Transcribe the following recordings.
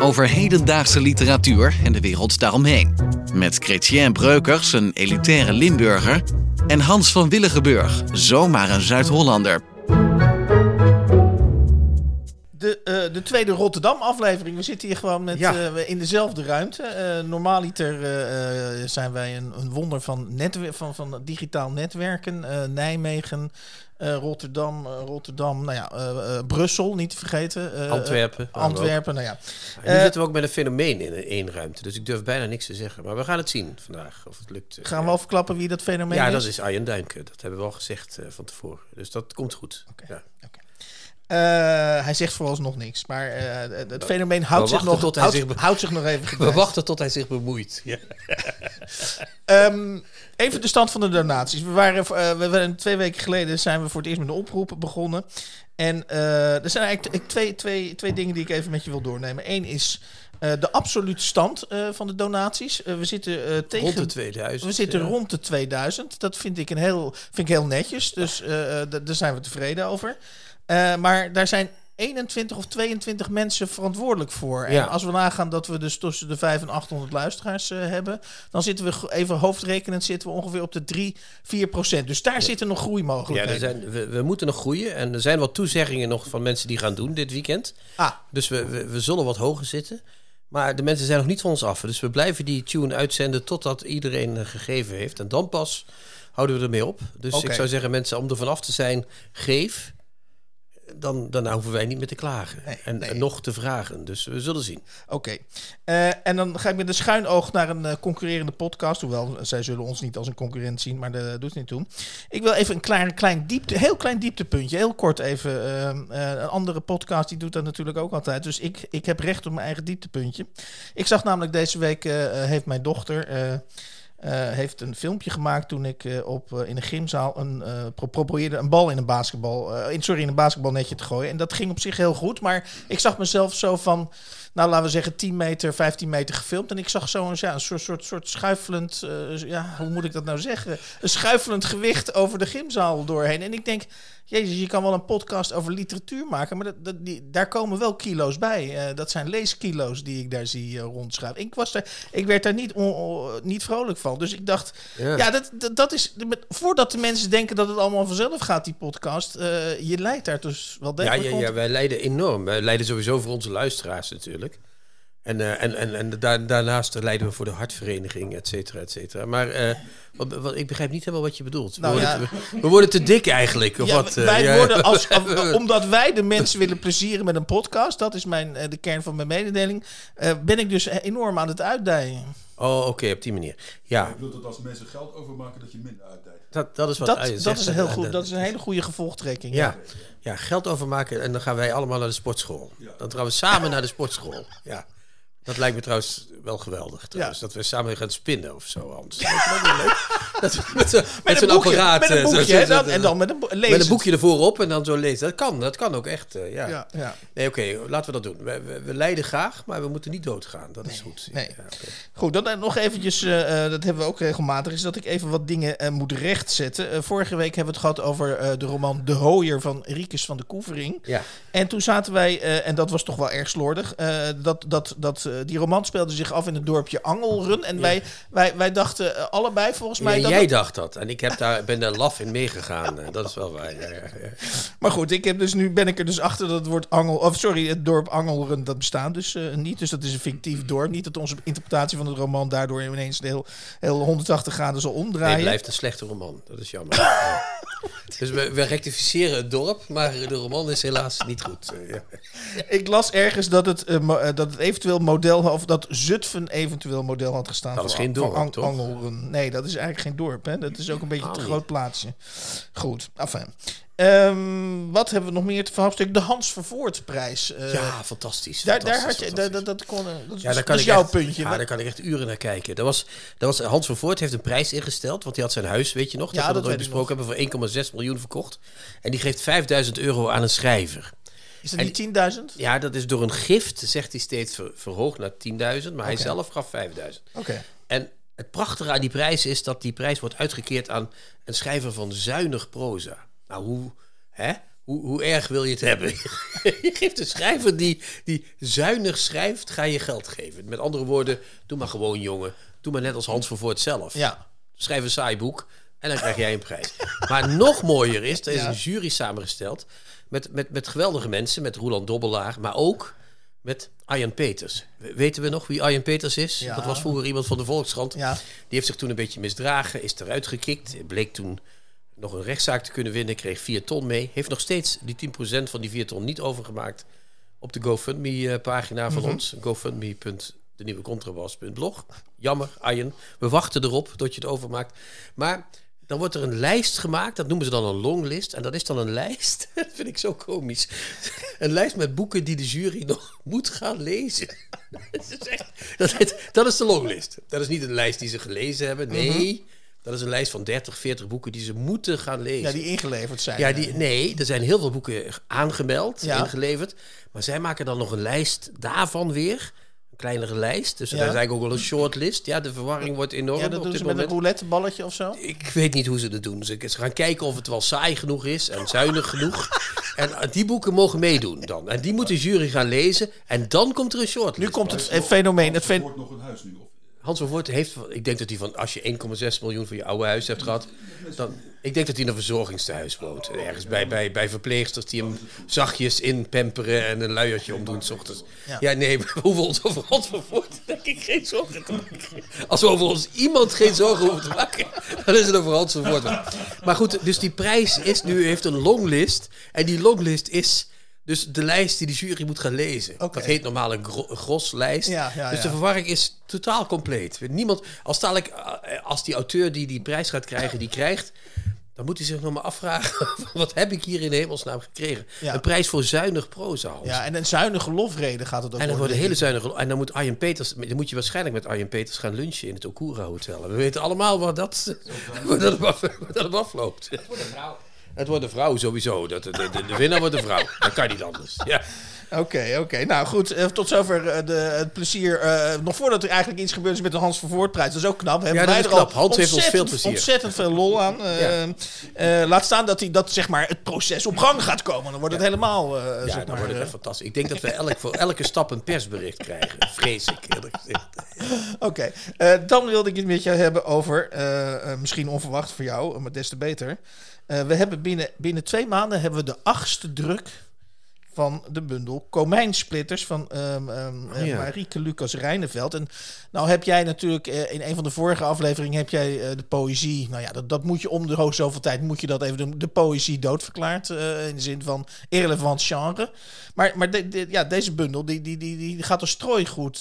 Over hedendaagse literatuur en de wereld daaromheen. Met Chrétien Breukers, een elitaire Limburger. En Hans van Willigenburg, zomaar een Zuid-Hollander. De, eh, de tweede Rotterdam-aflevering. We zitten hier gewoon met, Ja. eh, in dezelfde ruimte. Eh normaaliter eh, eh, zijn wij een, een wonder van, netwer- van, van digitaal netwerken. Eh, Nijmegen, eh, Rotterdam, eh, Rotterdam, nou ja, eh, Brussel, niet te vergeten. Antwerpen. Antwerpen, nou ja. En nu zitten we ook met een fenomeen in één ruimte. Dus ik durf bijna niks te zeggen. Maar we gaan het zien vandaag. Of het lukt. Gaan we al verklappen wie dat fenomeen Ja, is? dat is Arjen Duinke. Dat hebben we al gezegd van tevoren. Dus dat komt goed. Ja. Eh, hij zegt vooralsnog niks. Maar het, het fenomeen houdt, zich nog, tot hij houdt, zich houdt zich nog even We wachten tot hij zich bemoeit. Ja. Ehm, even de stand van de donaties. We waren, eh, we waren twee weken geleden zijn we voor het eerst met de oproep begonnen. En eh, er zijn eigenlijk twee, twee, twee dingen die ik even met je wil doornemen. Eén is eh, de absolute stand van de donaties. We zitten tegen Rond de 2000. we zitten ja. rond de 2000. Dat vind ik, een heel, vind ik heel netjes. Dus daar zijn we tevreden over. Maar daar zijn 21 of 22 mensen verantwoordelijk voor. En Ja. als we nagaan dat we dus tussen de 5 en 800 luisteraars eh, hebben, dan zitten we even hoofdrekenend zitten we ongeveer op de 3, 4 procent. Dus daar zitten nog Ja, groeimogelijkheden. er zijn, we, we moeten nog groeien. En er zijn wat toezeggingen nog van mensen die gaan doen dit weekend. Ah, Dus we, we, we zullen wat hoger zitten. Maar de mensen zijn nog niet van ons af. Dus we blijven die tune uitzenden totdat iedereen eh, gegeven heeft. En dan pas houden we ermee op. Dus ik zou zeggen, mensen, om er vanaf te zijn, geef. Dan, daarna hoeven wij niet meer te klagen. Nee, en, nee. en nog te vragen. Dus we zullen zien. Oké. Eh, en dan ga ik met een schuin oog naar een eh, concurrerende podcast. Hoewel, zij zullen ons niet als een concurrent zien, maar dat doet niet toe. Ik wil even een klein, klein diepte, heel klein dieptepuntje. Heel kort even. eh, eh, een andere podcast die doet dat natuurlijk ook altijd. Dus ik, ik heb recht op mijn eigen dieptepuntje. Ik zag namelijk deze week, eh, eh, heeft mijn dochter... eh, heeft een filmpje gemaakt toen ik eh, op, eh, in een gymzaal een, pro- probeerde een bal in een basketbal, in, sorry, in een basketbalnetje te gooien. En dat ging op zich heel goed, maar ik zag mezelf zo van, nou laten we zeggen 10 meter, 15 meter gefilmd. En ik zag zo een, ja, een soort, soort, soort schuifelend, eh, ja, hoe moet ik dat nou zeggen? Een schuifelend gewicht over de gymzaal doorheen. En ik denk, jezus, je kan wel een podcast over literatuur maken, maar dat, dat, die, daar komen wel kilo's bij. Eh, dat zijn leeskilo's die ik daar zie eh, rondschuiven. Ik, was daar, ik werd daar niet, on- on- niet vrolijk van. Dus ik dacht, Ja. ja, dat, dat, dat is. Voordat de mensen denken dat het allemaal vanzelf gaat, die podcast. je leidt daar dus wel Ja, degelijk ja, rond. ja, wij leiden enorm. Wij leiden sowieso voor onze luisteraars natuurlijk. En, eh, en, en, en daar, daarnaast leiden we voor de hartvereniging, et cetera, et cetera. Maar eh, wat, wat, ik begrijp niet helemaal wat je bedoelt. We, Nou, worden, ja. te, we worden te dik eigenlijk. Of Ja, wat, eh, wij ja. worden als, omdat wij de mensen willen plezieren met een podcast, dat is mijn, eh, de kern van mijn mededeling, eh, ben ik dus enorm aan het uitdijen. Oh, oké, op die manier. Ja, Ik bedoel dat als mensen geld overmaken, dat je minder uitdijt. dat, dat is wat Dat, dat is een heel En, goed, en, dat is een hele goede gevolgtrekking. Ja, ja, geld overmaken en dan gaan wij allemaal naar de sportschool. Dan gaan we samen naar de sportschool. Ja. Dat lijkt me trouwens wel geweldig. Trouwens, Dat we samen gaan spinnen of zo. Anders. Dat ook wel leuk. Dat, met met zo'n apparaat. met een eh, boekje, zo- hè, zo- dan- en dan met een lezen. met een boekje ervoor op en dan zo lezen. Dat kan, dat kan ook echt. eh, ja. Ja, ja. Nee, oké, laten we dat doen. We, we, we lijden graag, maar we moeten niet doodgaan. Dat is goed. nee. Ja. Goed, dan eh, nog eventjes, dat hebben we ook regelmatig, is dat ik even wat dingen moet rechtzetten. Vorige week hebben we het gehad over de roman De Hooier van Riekes van de Koevering. ja. En toen zaten wij, en dat was toch wel erg slordig, dat, dat, dat die roman speelde zich af in het dorpje Angelrun. En wij, wij, wij dachten eh, allebei volgens mij dat jij dacht dat. En ik heb daar, ben daar laf in meegegaan. Eh, Dat is wel waar. Maar goed, ik heb dus nu ben ik er dus achter dat het woord Angel, of sorry, het dorp Angelrun dat bestaat dus eh, niet. Dus dat is een fictief dorp. Niet dat onze interpretatie van het roman daardoor ineens heel, heel 180 graden zal Nee, omdraaien. het blijft een slechte roman. Dat is jammer. Ja. Dus we, we rectificeren het dorp, maar de roman is helaas niet goed. Eh. Ik las ergens dat het, eh, eh, dat het eventueel model, of dat Zutphen eventueel model had gestaan. Dat is voor- geen dorp, Ang- toch? Angelrun. Nee, dat is eigenlijk geen dorp. Hè? Dat is ook een beetje Ah, een te groot plaatsje. Goed, enfin. Ehm, wat hebben we nog meer te verhaalstuk? De Hans Vervoortprijs. eh, ja, fantastisch. daar, daar had je, dat, dat, kon, eh, dat, Ja, is- daar kan dat is ik jouw echt, puntje. Ja, Wat- daar kan ik echt uren naar kijken. Dat was, dat was, Hans van Voort heeft een prijs ingesteld, want hij had zijn huis, weet je nog? Ja, dat we dat ooit besproken hebben, voor 1,6 miljoen verkocht. En die geeft 5000 euro aan een schrijver. Is en- niet 10.000? Ja, dat is door een gift, zegt hij steeds, ver- verhoogd naar 10.000, maar hij zelf gaf 5000. Oké. En het prachtige aan die prijs is dat die prijs wordt uitgekeerd aan een schrijver van zuinig proza. Nou, hoe, hè? Hoe, hoe erg wil je het hebben? je geeft een schrijver die, die zuinig schrijft, ga je geld geven. Met andere woorden, doe maar gewoon, jongen. Doe maar net als Hans van Voort zelf. Ja. Schrijf een saai boek en dan krijg jij een prijs. Maar nog mooier is, er is een jury samengesteld met, met, met geweldige mensen, met Roland Dobbelaar, maar ook met Arjan Peters. We- Weten we nog wie Arjan Peters is? Ja. Dat was vroeger iemand van de Volkskrant. Ja. Die heeft zich toen een beetje misdragen, is eruit gekikt. Bleek toen nog een rechtszaak te kunnen winnen, kreeg 4 ton mee. Heeft nog steeds die 10% van die 4 ton niet overgemaakt op de GoFundMe-pagina van ons. GoFundMe.denieuwecontrabas.blog. Jammer, Arjen. We wachten erop tot je het overmaakt. Maar dan wordt er een lijst gemaakt, dat noemen ze dan een longlist. En dat is dan een lijst, dat vind ik zo komisch. Een lijst met boeken die de jury nog moet gaan lezen. Dat is, dat, is de longlist. Dat is niet een lijst die ze gelezen hebben, nee. Dat is een lijst van 30, 40 boeken die ze moeten gaan lezen. ja, die ingeleverd zijn. Ja, die, nee, er zijn heel veel boeken aangemeld, Ja. ingeleverd. Maar zij maken dan nog een lijst daarvan weer. Kleinere lijst. Dus Ja. daar is eigenlijk ook wel een shortlist. Ja, de verwarring wordt enorm Ja, dat op doen dit ze met een rouletteballetje of zo. Ik weet niet hoe ze dat doen. Ze, ze gaan kijken of het wel saai genoeg is en zuinig genoeg. En eh, die boeken mogen meedoen dan. En die moet de jury gaan lezen. En dan komt er een shortlist. Nu komt het fenomeen. Het Er fen- wordt nog een huis nu. Of, Hans van Voort heeft, ik denk dat hij van, als je 1,6 miljoen voor je oude huis hebt gehad, dan, ik denk dat hij in een verzorgingstehuis woont. Ergens bij, bij, bij verpleegsters die hem zachtjes inpamperen en een luiertje omdoen s ochtends. Ja. Ja, nee, we hoeven ons over Hans van Voort denk ik geen zorgen te maken. Als we over ons iemand geen zorgen hoeven te maken, dan is het over Hans van Voort. Maar goed, dus die prijs is nu, heeft een longlist. En die longlist is dus de lijst die de jury moet gaan lezen. Dat heet normaal een gro- groslijst. Ja, ja, dus ja. de verwarring is totaal compleet. Niemand, als, dadelijk, eh, als die auteur die die prijs gaat krijgen, die krijgt... dan moet hij zich nog maar afvragen... wat heb ik hier in de hemelsnaam gekregen? Ja. Een prijs voor zuinig proza, ja, en een zuinige lofrede gaat het ook En dan wordt worden. een hele zuinige... En dan moet Arjen Peters... Dan moet je waarschijnlijk met Arjen Peters gaan lunchen in het Okura Hotel. En we weten allemaal wat dat, dat, wat dat afloopt. Wordt een vrouw. Het wordt een vrouw sowieso. Dat, de, de, de winnaar wordt een vrouw. Dat kan niet anders. Ja. Oké, oké. Nou goed, eh, tot zover eh, de, het plezier. eh, nog voordat er eigenlijk iets gebeurd is met de Hans Vervoortprijs. Dat is ook knap. Hebben Ja, wij er al knap. Hans heeft ons veel ontzettend- plezier. Ontzettend veel lol aan. Laat staan dat, hij, dat zeg maar, het proces op gang gaat komen. Dan wordt het helemaal... Ja, zeg dan maar, wordt het echt fantastisch. Ik denk dat we elk, voor elke stap een persbericht krijgen. Vrees ik, eerlijk gezegd. Oké, dan wilde ik het met jou hebben over, misschien onverwacht voor jou, maar des te beter. Eh, we hebben binnen, binnen twee maanden hebben we de achtste druk van de bundel Komijnsplitters van ja. Marieke Lucas Rijneveld. En nou heb jij natuurlijk eh, in een van de vorige afleveringen heb jij eh, de poëzie, nou ja, dat, dat moet je om de hoog zoveel tijd moet je dat even doen, de poëzie doodverklaard eh, in de zin van irrelevant genre. Maar, maar de- de- ja, deze bundel die, die, die, die gaat als strooigoed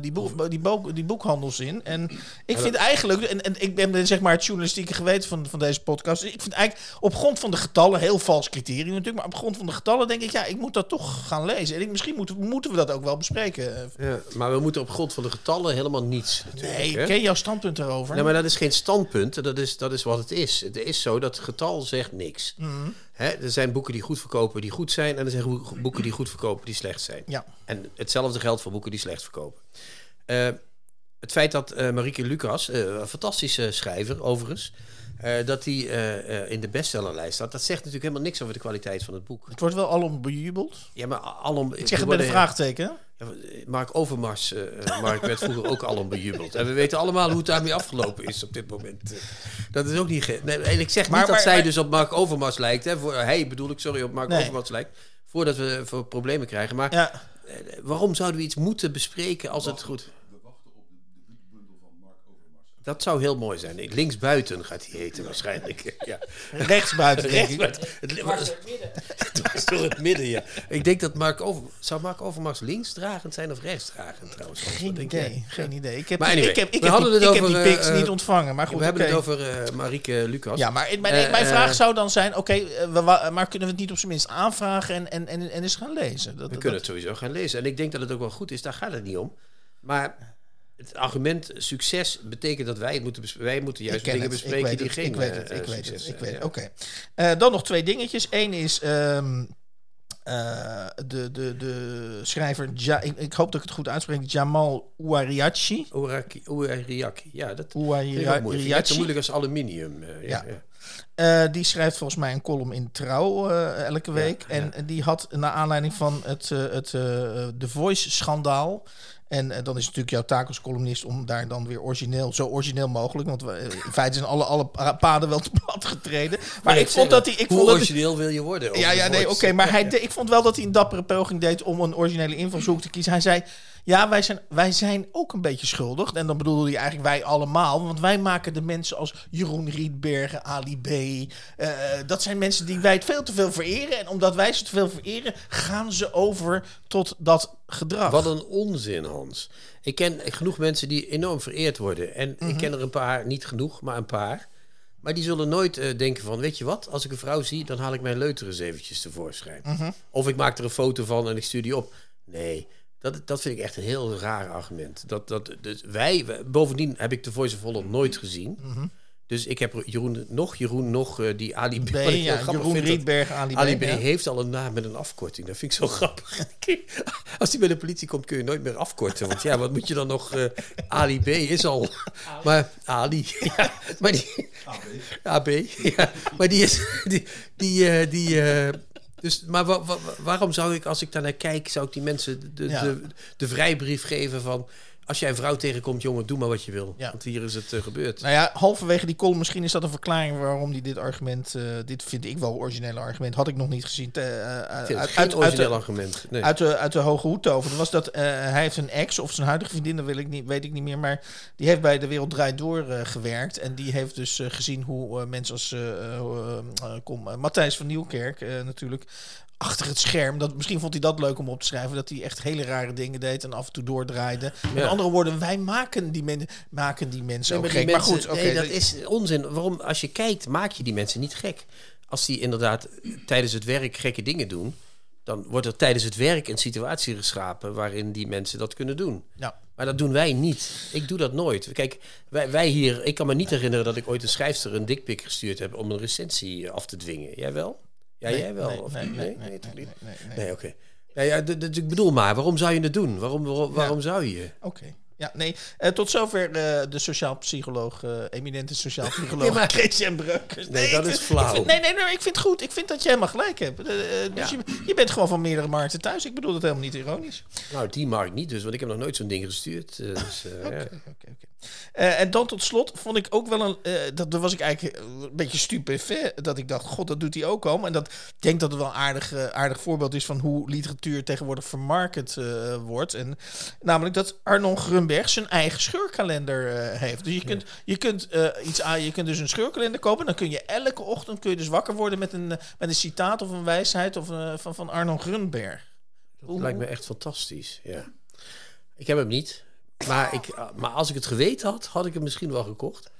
die, boek, die, boek, die boekhandels in. En ik vind eigenlijk, en, en ik ben zeg maar het journalistieke geweten van, van deze podcast. Ik vind eigenlijk op grond van de getallen, heel vals criterium natuurlijk, maar op grond van de getallen denk ik, ja, ik moet dat toch gaan lezen. En ik, misschien moeten, moeten we dat ook wel bespreken. Ja, maar we moeten op grond van de getallen helemaal niets. Nee, hè? ken jouw standpunt daarover? Nee, maar dat is geen standpunt. Dat is, dat is wat het is. Het is zo dat getal zegt niks. Mhm. Hè, er zijn boeken die goed verkopen die goed zijn. En er zijn boeken die goed verkopen die slecht zijn. Ja. En hetzelfde geldt voor boeken die slecht verkopen. Eh, het feit dat eh Marieke Lucas, eh, een fantastische schrijver overigens... eh, dat die eh, eh, in de bestsellerlijst staat. Dat zegt natuurlijk helemaal niks over de kwaliteit van het boek. Het wordt wel alom bejubeld. Ja, maar alom... Ik zeg het met een vraagteken. Ja, Mark Overmars, Mark werd vroeger ook alom bejubeld. En we weten allemaal hoe het daarmee afgelopen is op dit moment. Dat is ook niet... ge- Nee, en ik zeg Maar- niet dat maar- zij maar- dus op Mark Overmars lijkt. Hè, voor, hij bedoel ik, sorry, op Mark Nee. Overmars lijkt. Voordat we voor problemen krijgen. Maar Ja. waarom zouden we iets moeten bespreken als het goed... We wachten op de debuutbundel van Mark Overmars. Dat zou heel mooi zijn. Ik- Linksbuiten gaat hij heten waarschijnlijk. ja. Rechtsbuiten. Rechtsbuiten. Het was dwars door het midden, ja. Ik denk dat Mark Over... Zou Mark Overmars linksdragend zijn of rechtsdragend trouwens? Geen denk idee, jij? geen idee. Ik heb, Maar anyway, ik heb, ik we heb, hadden die, het ik heb over, die pics eh, niet ontvangen, maar goed, we hebben het over eh Marieke Lucas. Ja, maar mijn, mijn eh, vraag zou dan zijn, oké, we wa- maar kunnen we het niet op zijn minst aanvragen en, en, en, en eens gaan lezen? Dat, We dat- kunnen het sowieso gaan lezen. En ik denk dat het ook wel goed is, daar gaat het niet om. Maar het argument succes betekent dat wij het moeten bes- wij moeten Ik juist dingen het, ik bespreken weet die het, geen ik weet het, ik eh, weet succes het, ik weet het. Oké. Eh, dan nog twee dingetjes. Eén is ehm, eh, de, de, de schrijver, Ja- ik, ik hoop dat ik het goed uitspreek, Jamal Ouariachi. Oeriaki. Ja, dat ik Ouariachi. Net zo moeilijk als aluminium. ja, die schrijft volgens mij een column in Trouw elke week. En die had naar aanleiding van het, eh, het The Voice-schandaal. En eh, dan is het natuurlijk jouw taak als columnist om daar dan weer origineel, zo origineel mogelijk. Want we, eh, in feite zijn alle, alle pa- paden wel te plat getreden. Maar ik vond dat hij. Ik Hoe vond dat hij- origineel wil je worden? ja, ja, nee, oké. maar hij, ik vond wel dat hij een dappere poging deed om een originele invalshoek te kiezen. Hij zei, ja, wij zijn, wij zijn ook een beetje schuldig. En dan bedoelde hij eigenlijk wij allemaal. Want wij maken de mensen als Jeroen Rietbergen, Ali B. eh, dat zijn mensen die wij veel te veel vereren. En omdat wij ze te veel vereren, gaan ze over tot dat gedrag. Wat een onzin, Hans. Ik ken genoeg mensen die enorm vereerd worden. En Mhm. ik ken er een paar, niet genoeg, maar een paar. Maar die zullen nooit eh, denken van, weet je wat? Als ik een vrouw zie, dan haal ik mijn leuter eens eventjes tevoorschijn. Mhm. Of ik maak er een foto van en ik stuur die op. Nee, dat, dat vind ik echt een heel raar argument. Dat, dat, dus wij, wij- bovendien heb ik de Voice of Holland nooit gezien. Mhm. Dus ik heb Jeroen, nog Jeroen, nog eh, die Ali B. Ja, Jeroen Rietbergen, Ali B. Ali B ja. heeft al een naam met een afkorting. Dat vind ik zo grappig. Als hij bij de politie komt, kun je nooit meer afkorten. Want ja, wat moet je dan nog... eh, Ali B is al... Maar Ali... Ja, maar die, AB. Ja, maar die is... Die, die, eh, die, eh, dus, maar wa- wa- waarom zou ik, als ik daar naar kijk... zou ik die mensen de, de, Ja. de, de vrijbrief geven van... Als jij een vrouw tegenkomt, jongen, doe maar wat je wil. Ja. Want hier is het eh, gebeurd. Nou ja, halverwege die column, misschien is dat een verklaring waarom hij dit argument, eh, dit vind ik wel originele argument, had ik nog niet gezien. eh, uit, geen uit, uit, origineel de, argument. Nee. uit, de, uit de hoge hoed. Dat was dat hij heeft een ex of zijn huidige vriendin, dat wil ik niet, weet ik niet meer, maar die heeft bij de Wereld Draait Door gewerkt en die heeft dus gezien hoe mensen als kom, Matthijs van Nieuwkerk natuurlijk achter het scherm. Dat, misschien vond hij dat leuk om op te schrijven. Dat hij echt hele rare dingen deed en af en toe doordraaide. Met andere woorden, wij maken die, men, maken die mensen Nee, ook gek. die maar goed, mensen- nee, dat dat- is onzin. Waarom? Als je kijkt, maak je die mensen niet gek. Als die inderdaad tijdens het werk gekke dingen doen, dan wordt er tijdens het werk een situatie geschapen waarin die mensen dat kunnen doen. Ja. Maar dat doen wij niet. Ik doe dat nooit. Kijk, wij, wij hier, ik kan me niet herinneren dat ik ooit een schrijfster een dikpik gestuurd heb om een recensie af te dwingen. Jij wel? Ja, jij wel? nee, of nee, nee, Nee, nee, nee, toch nee, niet? nee, nee. Nee, oké. Nou ja, d- d- ik bedoel maar, waarom zou je het doen? Waarom, waarom, waarom zou je? Oké. Ja, nee. eh, tot zover eh, de sociaal psycholoog, eh, eminente sociaal psycholoog, Nee, maar- Christian Breukers. Nee, dat is flauw. vind- nee, nee, nee, ik vind het goed. Ik vind dat je helemaal gelijk hebt. Dus Ja. je, je bent gewoon van meerdere markten thuis. Ik bedoel dat helemaal niet ironisch. Nou, die ik niet dus, want ik heb nog nooit zo'n ding gestuurd. dus. Oké, oké, oké. Eh, en dan tot slot vond ik ook wel een. eh, dat, was ik eigenlijk eh, een beetje stupefait. Dat ik dacht, god, dat doet hij ook al. En dat ik denk dat het wel een aardig, aardig voorbeeld is van hoe literatuur tegenwoordig vermarkt wordt. En namelijk dat Arnon Grunberg zijn eigen scheurkalender heeft. Dus je kunt, je, kunt, iets aan, je kunt dus een scheurkalender kopen. Dan kun je elke ochtend kun je dus wakker worden met een, met een citaat of een wijsheid of, van, van Arnon Grunberg. Dat lijkt me echt fantastisch, ja. Ik heb hem niet. Maar, ik, ah, maar als ik het geweten had, had ik hem misschien wel gekocht.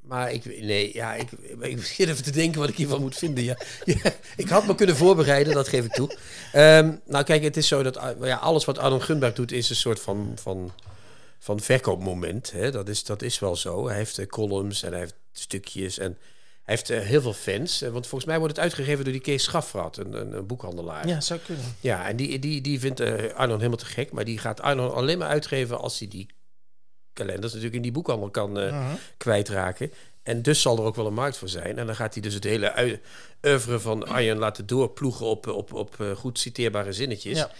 Maar ik, nee, ja, ik, ik begin even te denken wat ik hiervan moet vinden. Ja. Ja, ik had me kunnen voorbereiden, dat geef ik toe. Ehm, nou, kijk, het is zo dat ah, ja, alles wat Arnon Gunberg doet, is een soort van, van, van verkoopmoment. Hè? Dat, is, dat is wel zo. Hij heeft eh, columns en hij heeft stukjes en heeft eh, heel veel fans. Eh, want volgens mij wordt het uitgegeven door die Kees Schafraat, een, een, een boekhandelaar. Ja, zou kunnen. Ja, en die, die, die vindt eh, Arnon helemaal te gek. Maar die gaat Arnon alleen maar uitgeven als hij die kalenders natuurlijk in die boekhandel kan Mhm. kwijtraken. En dus zal er ook wel een markt voor zijn. En dan gaat hij dus het hele oeuvre van Arjen laten doorploegen op, op, op goed citeerbare zinnetjes. Ja.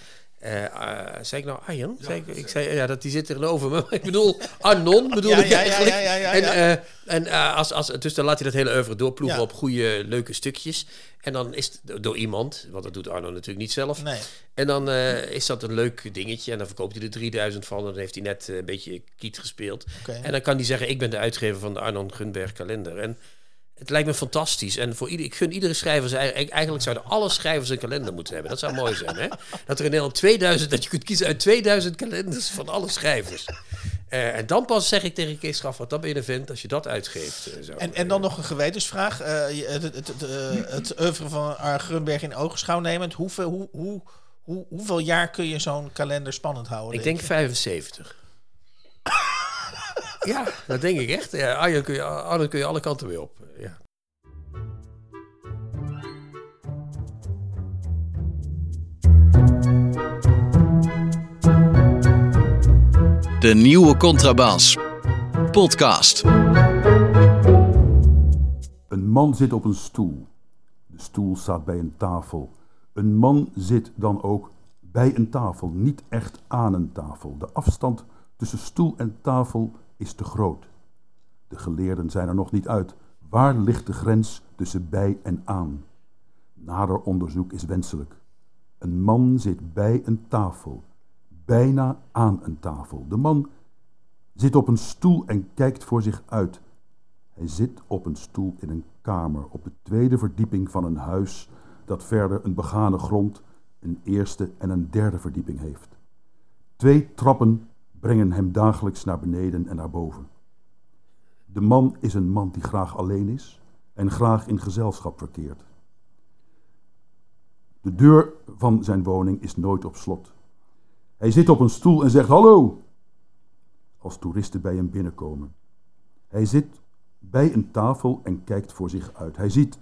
Eh, eh, zei ik nou Arjen? zei ik, ik zei ja, dat die zit tegenover me. Ik bedoel Arnon bedoel Ja, ik ja, ja, eigenlijk. ja, ja, ja, en ja. eh, en eh, als, als, dus dan laat hij dat hele oeuvre doorploegen Ja. op goede, leuke stukjes. En dan is het door iemand, want dat doet Arno natuurlijk niet zelf. Nee. En dan eh, is dat een leuk dingetje. En dan verkoopt hij er 3000 van. En dan heeft hij net eh, een beetje kiet gespeeld. En dan kan hij zeggen: Ik ben de uitgever van de Arnon Gunberg kalender. En het lijkt me fantastisch. En voor ieder, ik gun iedere schrijver. zijn- Eigenlijk zouden alle schrijvers een kalender moeten hebben. Dat zou mooi zijn, hè? Dat er in Nederland 2000, dat je kunt kiezen uit 2000 kalenders van alle schrijvers. Eh, en dan pas zeg ik tegen Kees Schaffert, dan ben je een vent als je dat uitgeeft. eh, zo. En, en dan nog een gewetensvraag. Eh, het, het, het, het, oeuvre van Ar Grunberg in ogenschouw nemend. Hoeveel, hoe, hoe, hoe, hoeveel jaar kun je zo'n kalender spannend houden? Ik denk je? 75. Ja, dat denk ik echt. Ja, Arjen kun je, Arjen kun je alle kanten weer op. Ja. De nieuwe Contrabas. Podcast. Een man zit op een stoel. De stoel staat bij een tafel. Een man zit dan ook bij een tafel, niet echt aan een tafel. De afstand tussen stoel en tafel is te groot. De geleerden zijn er nog niet uit. Waar ligt de grens tussen bij en aan? Nader onderzoek is wenselijk. Een man zit bij een tafel, bijna aan een tafel. De man zit op een stoel en kijkt voor zich uit. Hij zit op een stoel in een kamer op de tweede verdieping van een huis dat verder een begane grond, een eerste en een derde verdieping heeft. Twee trappen brengen hem dagelijks naar beneden en naar boven. De man is een man die graag alleen is en graag in gezelschap verkeert. De deur van zijn woning is nooit op slot. Hij zit op een stoel en zegt hallo als toeristen bij hem binnenkomen. Hij zit bij een tafel en kijkt voor zich uit. Hij ziet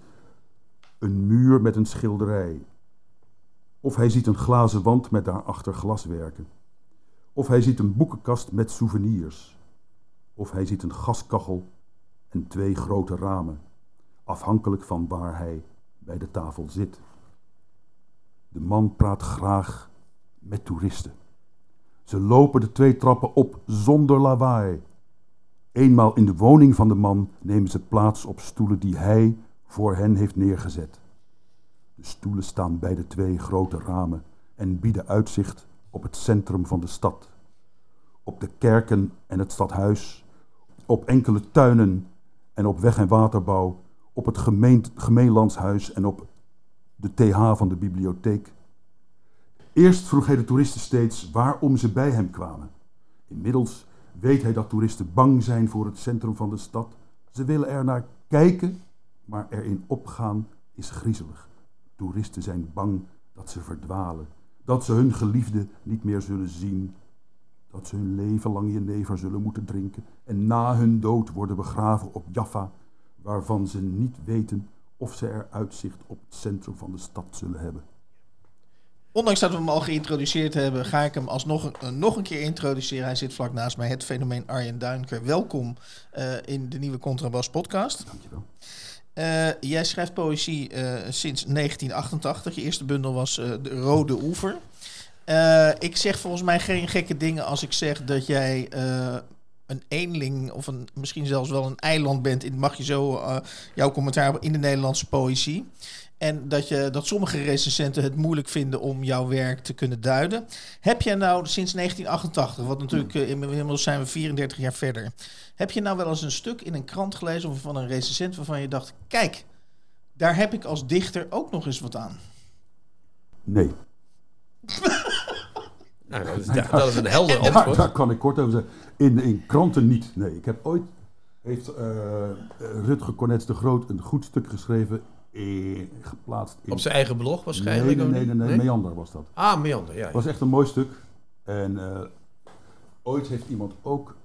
een muur met een schilderij. Of hij ziet een glazen wand met daarachter glaswerken. Of hij ziet een boekenkast met souvenirs. Of hij ziet een gaskachel en twee grote ramen, afhankelijk van waar hij bij de tafel zit. De man praat graag met toeristen. Ze lopen de twee trappen op zonder lawaai. Eenmaal in de woning van de man nemen ze plaats op stoelen die hij voor hen heeft neergezet. De stoelen staan bij de twee grote ramen en bieden uitzicht op het centrum van de stad. Op de kerken en het stadhuis, op enkele tuinen en op weg- en waterbouw, op het gemeenlandshuis en op de TH van de bibliotheek. Eerst vroeg hij de toeristen steeds waarom ze bij hem kwamen. Inmiddels weet hij dat toeristen bang zijn voor het centrum van de stad. Ze willen er naar kijken, maar erin opgaan is griezelig. Toeristen zijn bang dat ze verdwalen, dat ze hun geliefde niet meer zullen zien, dat ze hun leven lang jenever zullen moeten drinken en na hun dood worden begraven op Jaffa, waarvan ze niet weten of ze er uitzicht op het centrum van de stad zullen hebben. Ondanks dat we hem al geïntroduceerd hebben, ga ik hem alsnog een, eh, nog een keer introduceren. Hij zit vlak naast mij, het fenomeen Arjen Duinker. Welkom eh, in de nieuwe Contrabas podcast. Dankjewel. Eh, jij schrijft poëzie eh, sinds 1988. Je eerste bundel was eh, De Rode Oever. Ik zeg volgens mij geen gekke dingen als ik zeg dat jij een eenling of een, misschien zelfs wel een eiland bent. In, mag je zo jouw commentaar in de Nederlandse poëzie. En dat, je, dat sommige recensenten het moeilijk vinden om jouw werk te kunnen duiden. Heb jij nou sinds 1988, wat natuurlijk eh, inmiddels zijn we 34 jaar verder. Heb je nou wel eens een stuk in een krant gelezen of van een recensent waarvan je dacht: kijk, daar heb ik als dichter ook nog eens wat aan? Nee. Nou, dat, is, dat is een helder antwoord. daar kan ik kort over zeggen. In, in kranten niet. Nee, ik heb ooit, heeft eh, Rutger Cornets de Groot een goed stuk geschreven, geplaatst in... Op zijn eigen blog waarschijnlijk. nee, nee, nee, nee, Meander was dat. Ah, Meander, ja. Het was echt een mooi stuk. En eh, ooit heeft iemand ook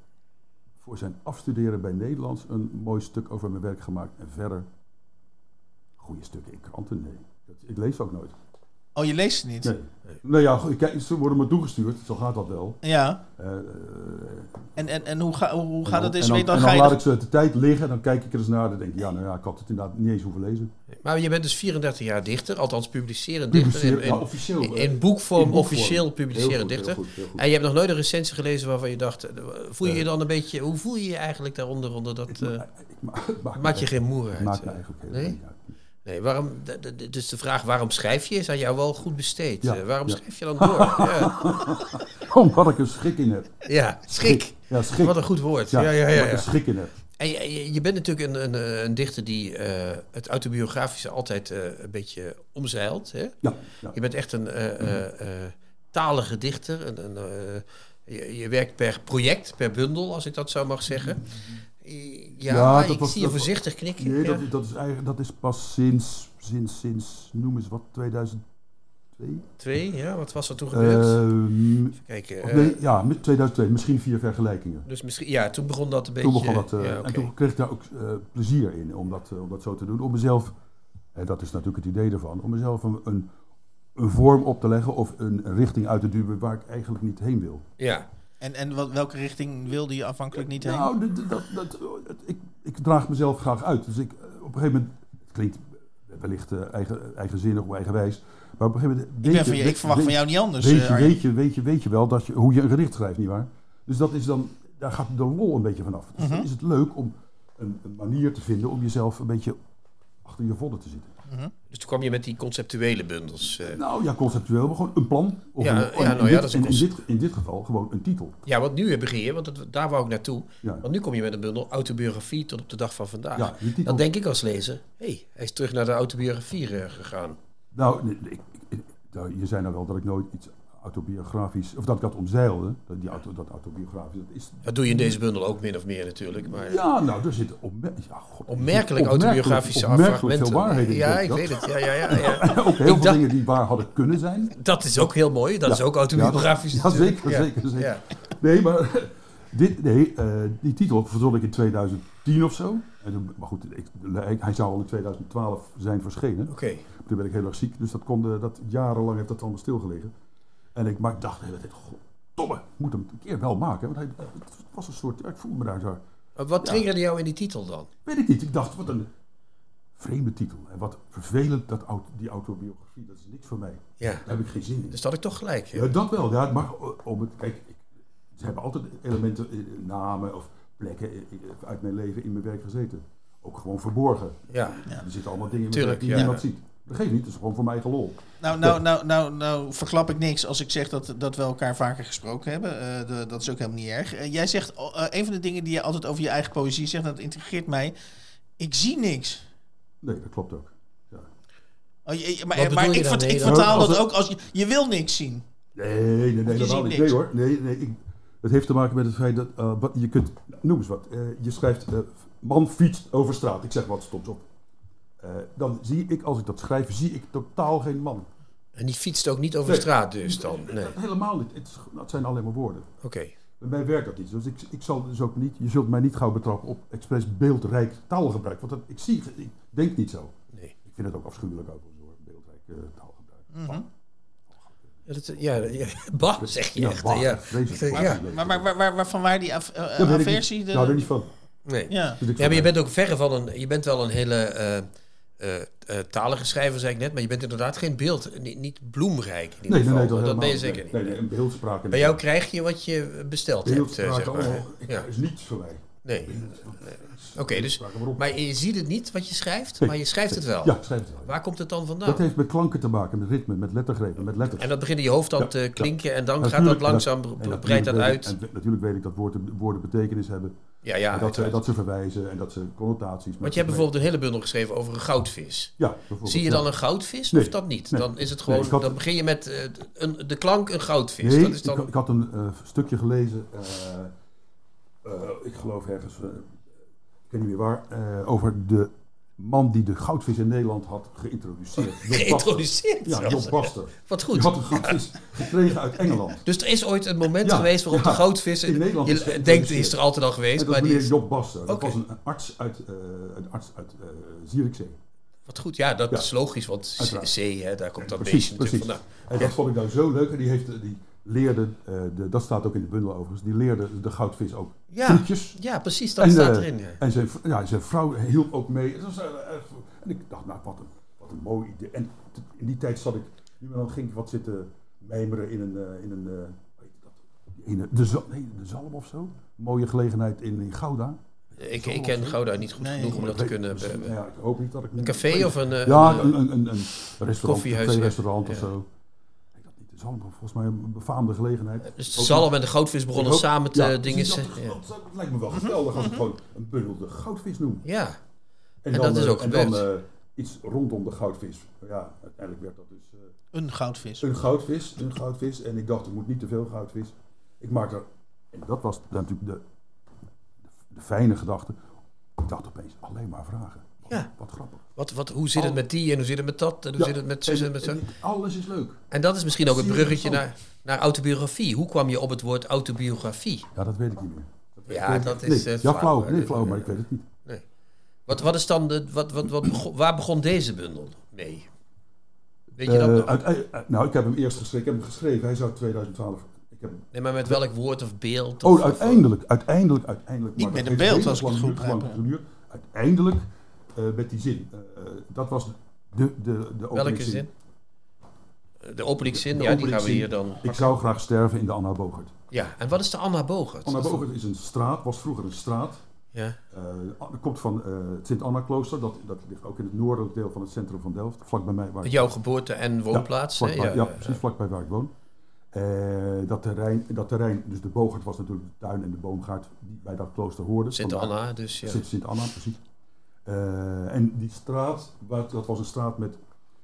voor zijn afstuderen bij Nederlands een mooi stuk over mijn werk gemaakt. En verder, goede stukken in kranten, nee. Dat, ik lees ook nooit. Oh, je leest ze niet? Nee. Nou ja, ik ze worden me toegestuurd, zo gaat dat wel. Ja. Eh, eh, En, en, en hoe, ga, hoe en gaat dat dan- en Weet dan, dan en ga dan je laat ik ze de tijd liggen, dan kijk ik er eens naar. Dan denk ik, ja, nou ja, ik had het inderdaad niet eens hoeven lezen. Maar je bent dus 34 jaar dichter, althans publicerend dichter. Publiceer, in, in, officieel. in, eh, in boekvorm, in boekvorm. officieel Heel publicerend goed, dichter. Heel goed, heel goed. En je hebt nog nooit een recensie gelezen waarvan je dacht, voel je je dan een beetje, hoe voel je je eigenlijk daaronder? Onder dat, Ik eh, ma- ik ma- ik maak maakt je geen moer Het uit? maakt me eh? eigenlijk helemaal Nee? Nee, waarom, dus de vraag waarom schrijf je is aan jou wel goed besteed. Ja, Eh, waarom ja. schrijf je dan door? ja. Omdat ik er schik in heb. ja, schik. Ja, schik. Wat een goed woord. Ja, Ja, ja, ja. omdat ik ja. er schik in heb. En je, bent natuurlijk een, een, eh, een dichter die eh, het autobiografische altijd een beetje omzeilt. Hè? Ja, ja. Je bent echt een eh, talige dichter. Een, een, je, je werkt per project, per bundel, als ik dat zo mag zeggen. Ja, Ja, dat ik was- zie je voorzichtig knikken. Nee, ja. dat, dat, is eigenlijk, dat is pas sinds, sinds, sinds, noem eens wat, 2002? Twee, ja, wat was er toen gebeurd? Even kijken. eh, nee, ja, met 2002, misschien vier vergelijkingen. dus misschien, ja, toen begon dat een beetje. Toen begon dat, eh, ja. En toen kreeg ik daar ook eh, plezier in om dat, om dat zo te doen. Om mezelf, en dat is natuurlijk het idee ervan, om mezelf een, een, een vorm op te leggen of een richting uit te duwen waar ik eigenlijk niet heen wil. Ja, En, en wat, welke richting wilde je afhankelijk niet heen? Nou, dat, dat, ik, ik draag mezelf graag uit. Dus ik, eh, op een gegeven moment, het klinkt wellicht eh, eigen, eigenzinnig of eigenwijs, maar op een gegeven moment... ik, weet ben van je- je, ik verwacht weet- van jou niet anders. Weet eh, je, weet, je, weet, je, weet je wel dat je, hoe je een gedicht schrijft, nietwaar? Dus dat is dan, daar gaat de lol een beetje vanaf. Dus Mhm. dan is het leuk om een, een manier te vinden om jezelf een beetje achter je vodden te zitten. Dus toen kwam je met die conceptuele bundels. eh. Nou ja, conceptueel, maar gewoon een plan. Of Ja, een, ja, in nou ja, dit- dat is een in, in, dit, in dit geval gewoon een titel. Ja, want nu begin je, want het- daar wou ik naartoe. Ja, Want nu kom je met een bundel autobiografie tot op de dag van vandaag. ja die titel. Dan denk ik als lezer, hé, hey, hij is terug naar de autobiografie eh, gegaan. Nou, nee, ik, ik- ik- nou, je zei nou wel dat ik nooit iets autobiografisch, of dat ik dat omzeilde. Dat, die auto, dat autobiografisch, dat is... Dat doe je in deze bundel ook min of meer natuurlijk. Maar Ja, nou, er zitten opmer ja, god, opmerkelijk opmerkelijk- autobiografische opmerkelijk fragmenten. veel waarheden. in Ja, ik Dat- weet het. Ja, ja, ja, ja. Ook heel Ik veel dingen die waar hadden kunnen zijn. Dat is ook heel mooi. Dat Ja. is ook autobiografisch. Ja, zeker, zeker, zeker. Ja. Nee, maar dit, nee, eh, die titel verzon ik in 2010 of zo. En toen, maar goed, ik, hij zou al in 2012 zijn verschenen. Oké. Toen ben ik heel erg ziek, dus dat, kon, eh, dat jarenlang heeft dat allemaal stilgelegen. En ik, maar dacht tijd, goddomme, ik moet hem een keer wel maken. Want hij, het was een soort, ja, ik voelde me daar zo, Maar Wat triggerde jou in die titel dan? weet ik niet. Ik dacht, wat een vreemde titel. En wat vervelend, dat, auto- die autobiografie, dat is niks voor mij. Ja. Daar heb ik geen zin in. Dus dat had ik toch gelijk. hè? Ja, dat wel. Ja, maar om het, kijk, ik, ze hebben altijd elementen, eh, namen of plekken eh, uit mijn leven in mijn werk gezeten. Ook gewoon verborgen. Ja. Er zitten allemaal dingen in mijn Tuurlijk, werk die ja. niemand ziet. Dat geeft niet, het is gewoon voor mijn eigen lol. Nou, nou, nou, nou, nou verklap ik niks als ik zeg dat, dat we elkaar vaker gesproken hebben. Eh, de- dat is ook helemaal niet erg. Eh, jij zegt, oh, eh, een van de dingen die je altijd over je eigen poëzie zegt, dat intrigeert mij. Ik zie niks. Nee, dat klopt ook. Ja. Oh, je- maar maar je ik, vert- Nee, vertaal dat het- ook als je, je wil niks zien. Nee, nee, nee, dat wel niet. Nee hoor. Nee, nee, ik, het heeft te maken met het feit dat eh, je kunt, noem eens wat, eh, je schrijft eh, man fietst over straat. Ik zeg wat stoms op. Eh, dan zie ik, als ik dat schrijf, zie ik totaal geen man. En die fietst ook niet over Nee. straat dus dan? Nee. Helemaal niet. Het, dat zijn alleen maar woorden. Oké. Bij mij werkt dat niet. Dus ik, ik zal dus ook niet, je zult mij niet gauw betrappen op expres beeldrijk taalgebruik. Want dat, ik zie, ik denk niet zo. Nee. Ik vind het ook afschuwelijk overigens hoor, beeldrijk eh, taalgebruik. Mhm. Ja, dat, ja, ja, bah, zeg je echt. bah, ja. Maar, maar waar, waar, waarvan waar die af, ik aversie? Nou, er niet van. Nee. ja. Maar je bent ook verre van een. Je bent wel een hele eh, eh, talige schrijver, zei ik net, maar je bent inderdaad geen beeld, niet, niet bloemrijk in ieder Nee, nee, geval. nee, dat, ben je zeker niet. Nee, nee, een beeldspraak. Bij jou krijg je wat je besteld hebt, eh, zeg maar. allemaal. Ik, Ja. is niets voor mij. Nee. Oké, dus, maar je ziet het niet wat je schrijft, Nee. maar je schrijft het wel. Ja, schrijf het wel. Waar komt het dan vandaan? Dat heeft met klanken te maken, met ritme, met lettergrepen, met letters. En dat begint in je hoofd dan Ja, te ja. klinken en dan gaat dat langzaam, breidt dat uit. En natuurlijk weet ik dat woorden, woorden betekenis hebben. Ja, ja. en dat, ze, dat ze verwijzen en dat ze connotaties... Want je hebt bijvoorbeeld een hele bundel geschreven over een goudvis. Ja, bijvoorbeeld. Zie je dan een goudvis Nee. of dat niet? Nee. Dan is het gewoon, had- dan begin je met eh, een, de klank een goudvis. Dat is dan, ik, ik had een eh, stukje gelezen, eh, ik geloof ergens, weet niet meer waar, eh, over de man die de goudvis in Nederland had geïntroduceerd. Geïntroduceerd. Ja. Job Baster. Wat Die goed. had een goudvis gekregen uit Engeland. Dus er is ooit een moment Ja, geweest waarop ja. de goudvis... In Nederland is je geïntroduceerd. denkt, die is er altijd al geweest, En dat maar is die is... Job Baster. Dat was een arts uit, eh, een arts uit eh, Zierikzee. Wat goed, ja, dat Ja. is logisch, want Uiteraard. C, hè, daar komt dat Precies, beestje precies. vandaan. En dat vond ik nou zo leuk. En die, heeft, die leerde, eh, de, dat staat ook in de bundel overigens, die leerde de goudvis ook Ja. trucjes. Ja, precies, dat En, staat eh, erin. Ja. En zijn, ja, zijn vrouw hielp ook mee. Het was, eh, en ik dacht, nou, wat een, wat een mooi idee. En t- in die tijd zat ik, nu en dan ging ik wat zitten mijmeren in een, eh, in een eh, weet je dat, die ene, de, nee, de Zalm of zo. Mooie gelegenheid in, in Gouda. Ik, ik ken Gouda niet goed Nee, genoeg om dat te kunnen... ja, ik hoop niet dat ik... Een café of een... eh, Ja, een, een, een, een, een restaurant, koffiehuis, een restaurant of Ja. zo. De Zalm, volgens mij een befaamde gelegenheid. Dus Ook Zalm en de goudvis begonnen samen te ja, dingen... precies, ze- dat, ja. dat, lijkt me wel geweldig als ik gewoon een bundel de goudvis noem. ja, En, En dat is eh, ook en dan eh, iets rondom de goudvis. Ja, uiteindelijk werd dat dus eh, Een goudvis. een goudvis. Een goudvis. En ik dacht, er moet niet te veel goudvis. Ik maak er, en dat was natuurlijk de, de, de fijne gedachte. Ik dacht opeens, alleen maar vragen. Ja. wat grappig. wat, wat, hoe zit het met die en hoe zit het met dat en hoe Ja, zit het met zus en met zo? en alles is leuk. En dat is misschien ook het bruggetje naar, naar autobiografie. Hoe kwam je op het woord autobiografie? Ja, dat weet ik niet meer. Ja, dat is... Nee, eh, ja, flauw. Nee, flauw, maar ik weet het niet. Wat, wat is dan de, wat, wat, wat waar begon deze bundel mee? Weet je dat Eh, nog? uit- uit- nou, ik heb hem eerst geschreven. Ik heb hem geschreven. Hij uit 2012. Ik heb hem Nee, maar met welk woord of beeld? Of, Oh, uiteindelijk, uiteindelijk, uiteindelijk. Niet maar met een beeld, als ik het goed geduurd. Uiteindelijk eh, met die zin. Eh, eh, dat was de, de, de, Welke openingszin. zin? De openingszin, De ja, die gaan we hier dan... Ik zou graag sterven in de Anna Bogert. Ja, en wat is de Anna Bogert? Anna Bogert is een straat, was vroeger een straat. Ja, Eh komt van eh, het Sint-Anna-klooster. Dat, dat ligt ook in het noordelijk deel van het centrum van Delft. Vlak bij mij. Waar jouw geboorte en woonplaats. Ja, hè? vlakbij, ja, ja, precies vlakbij waar ik woon. Eh, dat, terrein, dat terrein, dus de Bogert was natuurlijk de tuin en de boomgaard die bij dat klooster hoorden. Sint Vandaar- Anna, dus ja. Sint, Sint Anna, precies. Eh, en die straat, dat was een straat met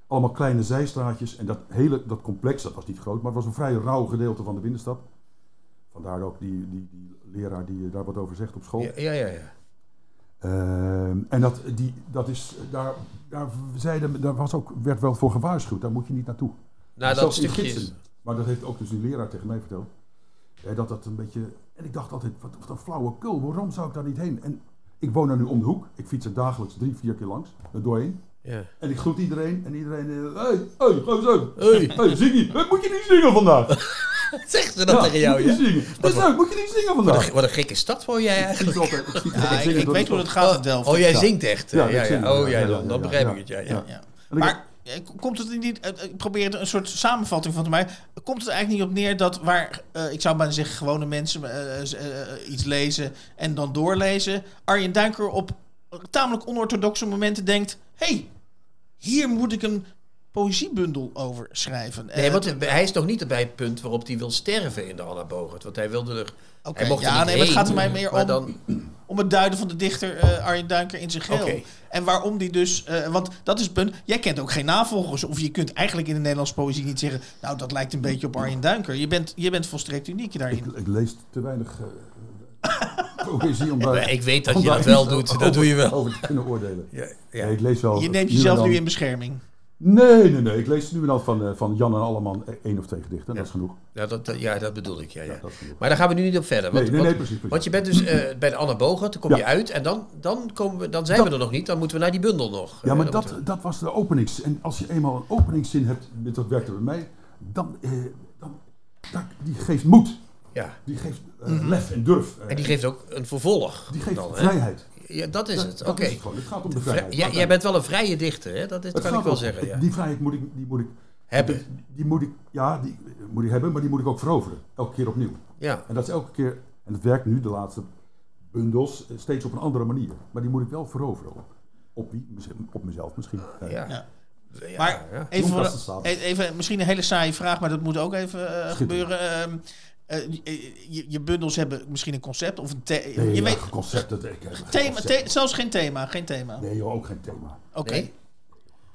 allemaal kleine zijstraatjes. En dat hele dat complex, dat was niet groot, maar het was een vrij rauw gedeelte van de binnenstad. Vandaar ook die, die, die leraar die eh, daar wat over zegt op school. Ja, ja, ja. ja. Ehm, en dat, die, dat is, daar, daar, zeiden, daar was ook, werd wel voor gewaarschuwd, daar moet je niet naartoe. Nou, dat stukje... gidsen. Maar dat heeft ook dus die leraar tegen mij verteld. Dat dat een beetje... En ik dacht altijd, wat, wat een flauwekul, waarom zou ik daar niet heen? En ik woon er nu om de hoek. Ik fiets er dagelijks drie, vier keer langs, er doorheen. Ja. En ik groet iedereen. En iedereen, hé, hey, hey, ga zo. Hey. Hey, Ziggy, eh, moet je niet zingen vandaag? Zegt ze dat tegen jou, moet je ja? Wat leuk, moet je niet zingen Wat vandaag? een, wat een gekke stad voor jij Ik eigenlijk. altijd, ik Ja, weet hoe het gaat in Delft. Oh, jij Ja. zingt echt. Ja, Ja, ja, zing, Oh, ja, jij ja, dan. ja, Dan ja, begrijp ja. ik het, ja. ja. Ja. Maar eh, komt het niet, eh, ik probeer er een soort samenvatting van te maken. Komt het eigenlijk niet op neer dat waar, eh, ik zou bijna zeggen, gewone mensen eh, eh, iets lezen en dan doorlezen, Arjen Duinker op tamelijk onorthodoxe momenten denkt: hey, hier moet ik een poëziebundel over schrijven. Nee, Eh, want hij is nog niet bij het punt waarop hij wil sterven in de Anna Bogert. Want hij wilde er... Oké, hij mocht er ja, niet nee, maar het heen, gaat er mij meer om, dan- om het duiden van de dichter eh, Arjen Duinker in zijn geheel. En waarom die dus... eh, want dat is het punt. Jij kent ook geen navolgers. Of je kunt eigenlijk in de Nederlandse poëzie niet zeggen... nou, dat lijkt een beetje op Arjen Duinker. Je bent, je bent volstrekt uniek daarin. Ik, ik lees te weinig poëzie om daar... Ik weet dat je dat wel doet. over- Dat doe je wel. Over te kunnen oordelen. Ja, Ja, ja. ik lees wel... Je neemt jezelf nu in bescherming. Nee, nee, nee. Ik lees nu dan van, eh, van Jan en Alleman eh, één of twee gedichten. Dat is genoeg. Ja, dat, ja, dat bedoel ik. Ja, ja. Maar daar gaan we nu niet op verder. Want, Nee, nee, nee, precies. precies. want je bent dus eh, bij de Anna Bogert, dan kom je uit en dan, dan, komen we, dan zijn Dat- we er nog niet. Dan moeten we naar die bundel nog. Ja, maar dat, we- dat was de openings. En als je eenmaal een openingszin hebt, dat werkte bij mij, dan, dan dat, die geeft moed. ja. Die geeft eh, lef en durf. En die geeft ook een vervolg. die geeft dan, vrijheid. Ja, dat is Dat- het. dat Oké. het gaat om de Vrij- vrijheid. jij, Dat- jij bent wel een vrije dichter, hè? Dat is, kan ik wel om- zeggen. Ja. Die vrijheid moet ik, die moet ik Hebben. Die, die moet ik, ja, die moet ik hebben, maar die moet ik ook veroveren. Elke keer opnieuw. Ja. En dat is elke keer, en het werkt nu, de laatste bundels, steeds op een andere manier. Maar die moet ik wel veroveren. Op, op wie? Op mezelf misschien. Ja. Ja. Ja, Maar ja. even, e- even, misschien een hele saaie vraag, maar dat moet ook even eh, gebeuren. Ehm, eh, je, je- je bundels hebben misschien een concept of een the- Nee, je ja, weet, concept, dat ik heb geen thema, concept. the- zelfs geen thema, geen thema. Nee joh, ook geen thema. Oké. Nee?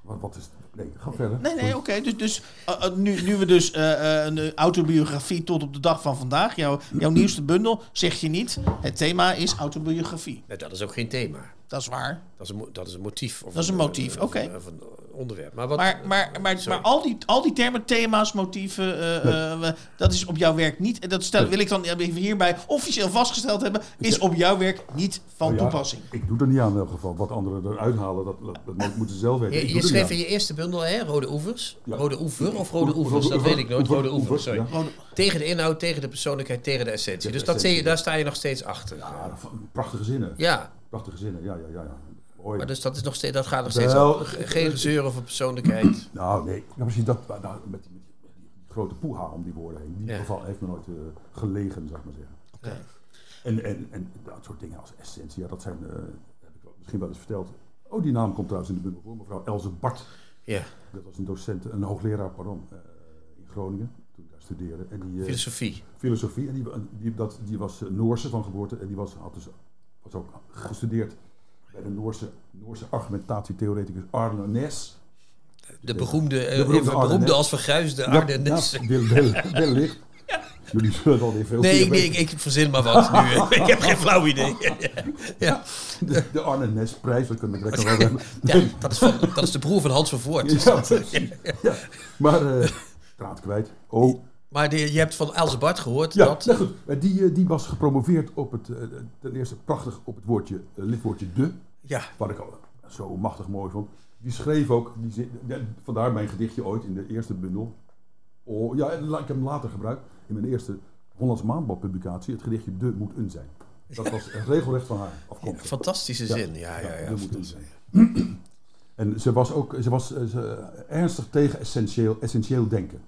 Wat, wat is Nee, ga verder. Nee, nee, oké. Dus, dus eh, eh, nu, nu we dus eh, eh, een autobiografie tot op de dag van vandaag, jouw, jouw nieuwste bundel, zeg je niet. Het thema is autobiografie. Nee, dat is ook geen thema. Dat is waar. Dat is een, mo- dat is een motief. Of Dat is een motief, of oké. Of een onderwerp. Maar, wat, Maar, maar, maar, Sorry. maar al, die, al die termen, thema's, motieven, eh, eh, dat is op jouw werk niet. En dat stel, wil ik dan even hierbij officieel vastgesteld hebben, is op jouw werk niet van Oh ja, toepassing. Ik doe er niet aan in elk geval. Wat anderen eruit halen, dat, dat, dat mo- moeten ze zelf weten. Je, schreef in je eerste bundel, hè? Rode Oevers. Ja. Rode Oever of Rode Oe- Oevers, Rode dat weet ik nooit. Rode Oevers, Oever, sorry. ja. Rode- Tegen de inhoud, tegen de persoonlijkheid, tegen de essentie. Tegen Dus de dat daar sta je nog steeds achter. Ja, prachtige zinnen. Ja, Prachtige zinnen, ja, ja, ja. ja. Mooi. maar dus dat, is nog steeds, dat gaat nog steeds Wel, over. Geen gezeur over persoonlijkheid. Nou, nee. Ja, precies dat, nou, met, die, met die, grote poeha om die woorden heen. Die Ja. geval heeft me nooit eh, gelegen, zou ik maar zeggen. En, en, en dat soort dingen als essentie, ja, dat zijn, eh, heb ik wel- misschien wel eens verteld. Oh, die naam komt trouwens in de bundel voor. Mevrouw Elze Bart. Ja, Dat was een docent, een hoogleraar, pardon, eh, in Groningen. Toen ik daar studeerde. En die, eh, filosofie. filosofie. En die, die, dat, die was eh, Noorse van geboorte. En die was, had dus, was ook gestudeerd bij de Noorse, Noorse argumentatietheoreticus Arne Nes. De beroemde, eh, De beroemde even beroemde als verguisde Ardennes. Ja, wel- wel- wellicht. Jullie zullen het alweer veel Nee, nee ik, ik verzin maar wat nu. ik heb geen flauw idee. ja. De, de Arne Nes-prijs, dat kunnen we nog wel hebben. Ja, dat, is van, dat is de broer van Hans van Voort. Ja, ja. Maar, eh draad kwijt. Oh, Maar de- je hebt van Else Bart gehoord ja, dat... nou goed. Die, eh, die was gepromoveerd op het, eh, ten eerste prachtig op het woordje, eh, lidwoordje de. Ja, Wat ik al zo machtig mooi vond. Die schreef ook, die, zin- vandaar mijn gedichtje ooit in de eerste bundel. Oh, ja, ik heb hem later gebruikt in mijn eerste Hollands Maandblad publicatie. Het gedichtje De moet een zijn. Dat was regelrecht van haar afkomstig. fantastische zin. Ja, ja, ja. De moet een zijn. En ze was ook ze was, ze, ernstig tegen essentieel, essentieel denken.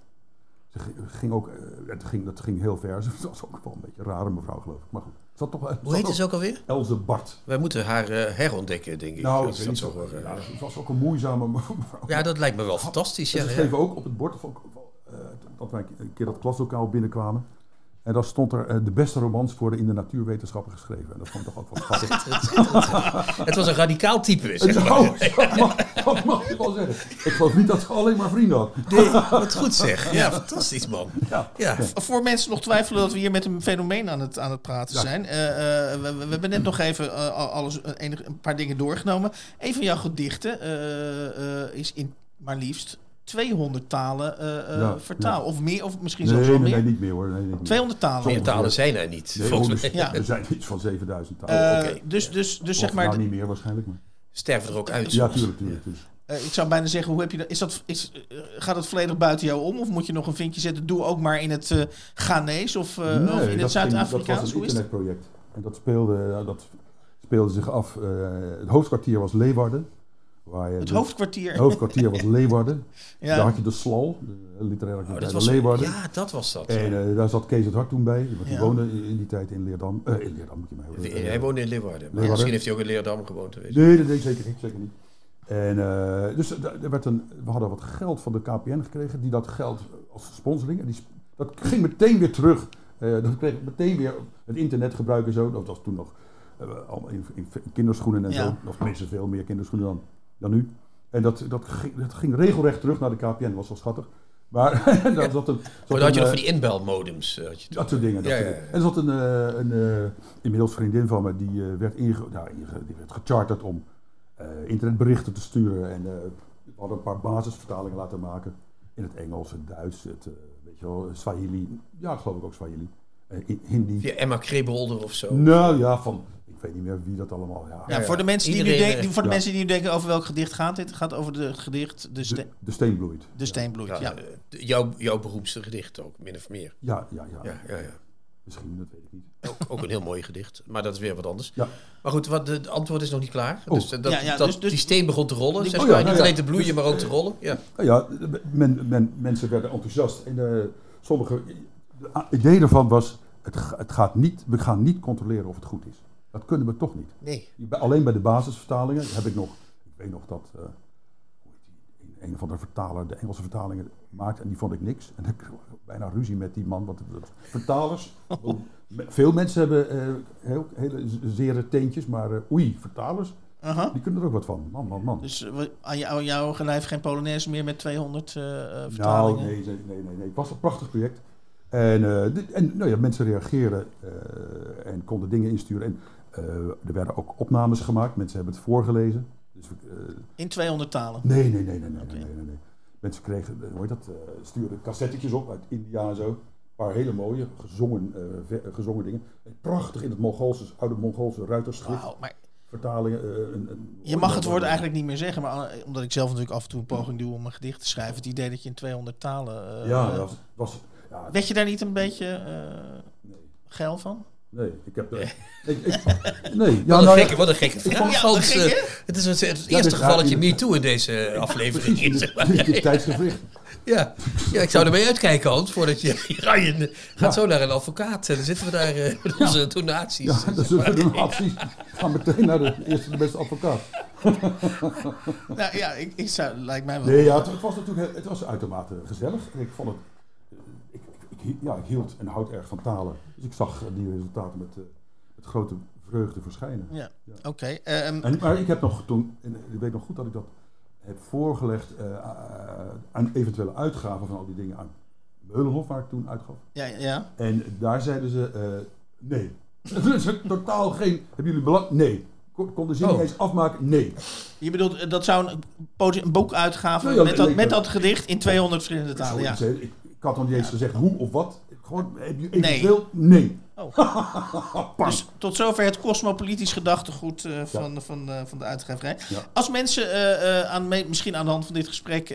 Ging- ook, eh, het ging, dat ging heel ver. Ze was ook wel een beetje een rare mevrouw, geloof ik. Maar goed. Had toch, Hoe heet ze ook alweer? Else Bart. Wij moeten haar eh, herontdekken, denk ik. Nou, dat zo ja, het was ook een moeizame mevrouw. Ja, dat lijkt me wel fantastisch. Ja, ze ja. schreven ook op het bord of ook, eh, dat wij een keer dat klaslokaal binnenkwamen. En daar stond er eh, de beste romans worden in de natuurwetenschappen geschreven. En dat vond ik toch ook wel grappig. Het was een radicaal type, zeg maar. Nou, dat mag, dat mag je wel zeggen. Ik geloof niet dat ze alleen maar vrienden had. Nee, wat goed zeg. Ja, fantastisch man. Ja. Ja, Voor mensen nog twijfelen dat we hier met een fenomeen aan het, aan het praten Ja. zijn. eh, eh, we, we hebben net nog even al- alles, enig, een paar dingen doorgenomen. Een van jouw gedichten eh, eh, is in maar liefst 200 talen eh, eh, Ja, vertaald. ja. Of meer, of misschien Nee, zelfs nee, wel nee, meer. niet meer hoor. Nee, niet meer. 200 talen. meer talen zijn er niet. Nee, volgens mij. Ja. Er zijn iets van 7000 talen. Eh, oké. Dus, dus, dus zeg maar, nou niet meer waarschijnlijk. Maar. Sterven er ook uit. Ja, tuurlijk, tuurlijk. tuurlijk. eh, ik zou bijna zeggen, hoe heb je dat? Is dat is, gaat het volledig buiten jou om? Of moet je nog een vinkje zetten? Doe ook maar in het eh Ghanees of, eh, of in het ging- dat Zuid-Afrikaans. was een internetproject. En dat speelde, dat speelde zich af. eh, het hoofdkwartier was Leeuwarden. Waar je Het hoofdkwartier. het hoofdkwartier was Leeuwarden. ja. Daar had je de Slal, de literaire Oh, dat was, Leeuwarden. ja, dat was dat. En eh, daar zat Kees het Hart toen bij, want die woonde in die tijd in Leerdam. Eh, in Leerdam moet je mij horen. Hij woonde in Leeuwarden. Maar misschien heeft hij ook in Leerdam gewoond. Weet. Nee, dat deed zeker niet. Zeker niet. En, eh, dus er er werd een, we hadden wat geld van de KPN gekregen, die dat geld als sponsoring, en die, dat ging meteen weer terug. Eh dan kreeg ik meteen weer het internet gebruiken en zo. Dat was toen nog eh, allemaal in, in kinderschoenen en Ja. zo. Of tenminste veel meer kinderschoenen dan, dan nu. En dat, dat, ging, dat ging regelrecht terug naar de KPN, dat was wel schattig. Maar daar zat een... Dan had je nog eh, van die inbelmodems. eh, Had je toen. dat soort dingen. Dat Ja, soort ja, dingen. ja. En er zat een, eh, een eh, inmiddels vriendin van me, die, eh, werd, inge, nou, die werd gecharterd om eh, internetberichten te sturen. En eh, we hadden een paar basisvertalingen laten maken. In het Engels, het Duits, het eh, weet je wel, Swahili. Ja, geloof ik ook Swahili. Eh, in- Hindi. Via Emma Krebolder of zo. Nou ja, van, ik weet niet meer wie dat allemaal. Ja. Ja, Ja, voor de, mensen die, nu denken, eh, voor de ja. mensen die nu denken over welk gedicht gaat dit? Het gaat over de gedicht De, de, Ste de steen bloeit. de Steen bloeit. Ja, Ja. eh, de- jouw, jouw beroemdste gedicht ook, min of meer. Ja, ja, ja. Ja, ja, ja. Misschien, dat weet ik niet. Ook, ook een heel mooi gedicht, maar dat is weer wat anders. Ja. Maar goed, wat, de- het antwoord is nog niet klaar. Oh. Dus, eh, dat, Ja, ja, dat, dus- dus- die steen begon te rollen, zeg Oh maar. nou niet ja. alleen te bloeien, Dus- maar ook te rollen. Ja. Nou ja, men, men, mensen werden enthousiast. En eh, sommige het idee ervan was, het, het gaat niet, we gaan niet controleren of het goed is. Dat kunnen we toch niet. Nee. Alleen bij de basisvertalingen heb ik nog, ik weet nog dat eh, een, van de vertaler de Engelse vertalingen maakte en die vond ik niks. En ik kreeg bijna ruzie met die man, want vertalers, veel mensen hebben eh, heel, hele zere teentjes, maar eh, oei, vertalers, die kunnen er ook wat van. Man, man, man. Dus aan jou, jouw gelijf geen Polonaise meer met 200 eh, eh, Nou, vertalingen? nee, nee, nee, nee. Het was een prachtig project. En, en nou ja, mensen reageerden eh, en konden dingen insturen. En er werden ook opnames gemaakt. Mensen hebben het voorgelezen. Dus, eh, In 200 talen. nee, nee, nee, nee, nee, nee, nee, nee. Mensen kregen, eh, hoe heet dat, eh, stuurden cassettetjes op uit India en zo. Een paar hele mooie gezongen, eh, eh, gezongen dingen. Prachtig in het Mongoolse, oude Mongoolse ruiterschrift. Maar Vertalingen. eh, een, een, je mag het woord eigenlijk niet meer zeggen, maar eh, omdat ik zelf natuurlijk af en toe een poging doe om een gedicht te schrijven, het idee dat je in 200 talen. eh, Ja, eh, dat was... Ja, Werd je daar niet een beetje eh nee, geil van? Nee, ik heb... eh, ik, ik, nee, ja, Wat, een nou ja, gekke, wat een gekke vraag. Ja, eh, het is het, het Ja, eerste geval dat je too in deze aflevering is. tijdsgevricht. Ja. ja, ik zou ermee uitkijken, Hans, voordat je... Ryan gaat zo naar een advocaat en dan zitten we daar eh, met onze donaties. Ja, zeg dat is maar. een donatie. Ga meteen naar de eerste de beste advocaat. Nou ja, ik, ik zou, lijkt mij wel. Nee, ja, het, het was natuurlijk het was uitermate gezellig. En ik vond het... eh, Ik, ja, ik hield en houd erg van talen. Dus ik zag eh, die resultaten met, eh, met grote vreugde verschijnen. Ja, oké. ehm, En, maar ik heb nog toen... En ik weet nog goed dat ik dat heb voorgelegd eh, aan eventuele uitgaven van al die dingen aan Meulenhof, waar ik toen uitgaf. ja, ja. En daar zeiden ze, eh, nee. Er is totaal geen... Hebben jullie belang? Nee. Kon, kon de zin Oh. niet eens afmaken? Nee. Je bedoelt, eh, dat zou een, boek uitgaven ja, met, dat, met dat- gedicht in 200 verschillende talen. Ja. Ik, ik had nog niet eens gezegd hoe of wat. Gewoon, heb je Nee. eventueel? Nee. Oh. Dus tot zover het cosmopolitisch gedachtegoed eh, van, van, eh, van de uitgeverij. Ja. Als mensen eh, aan, misschien aan de hand van dit gesprek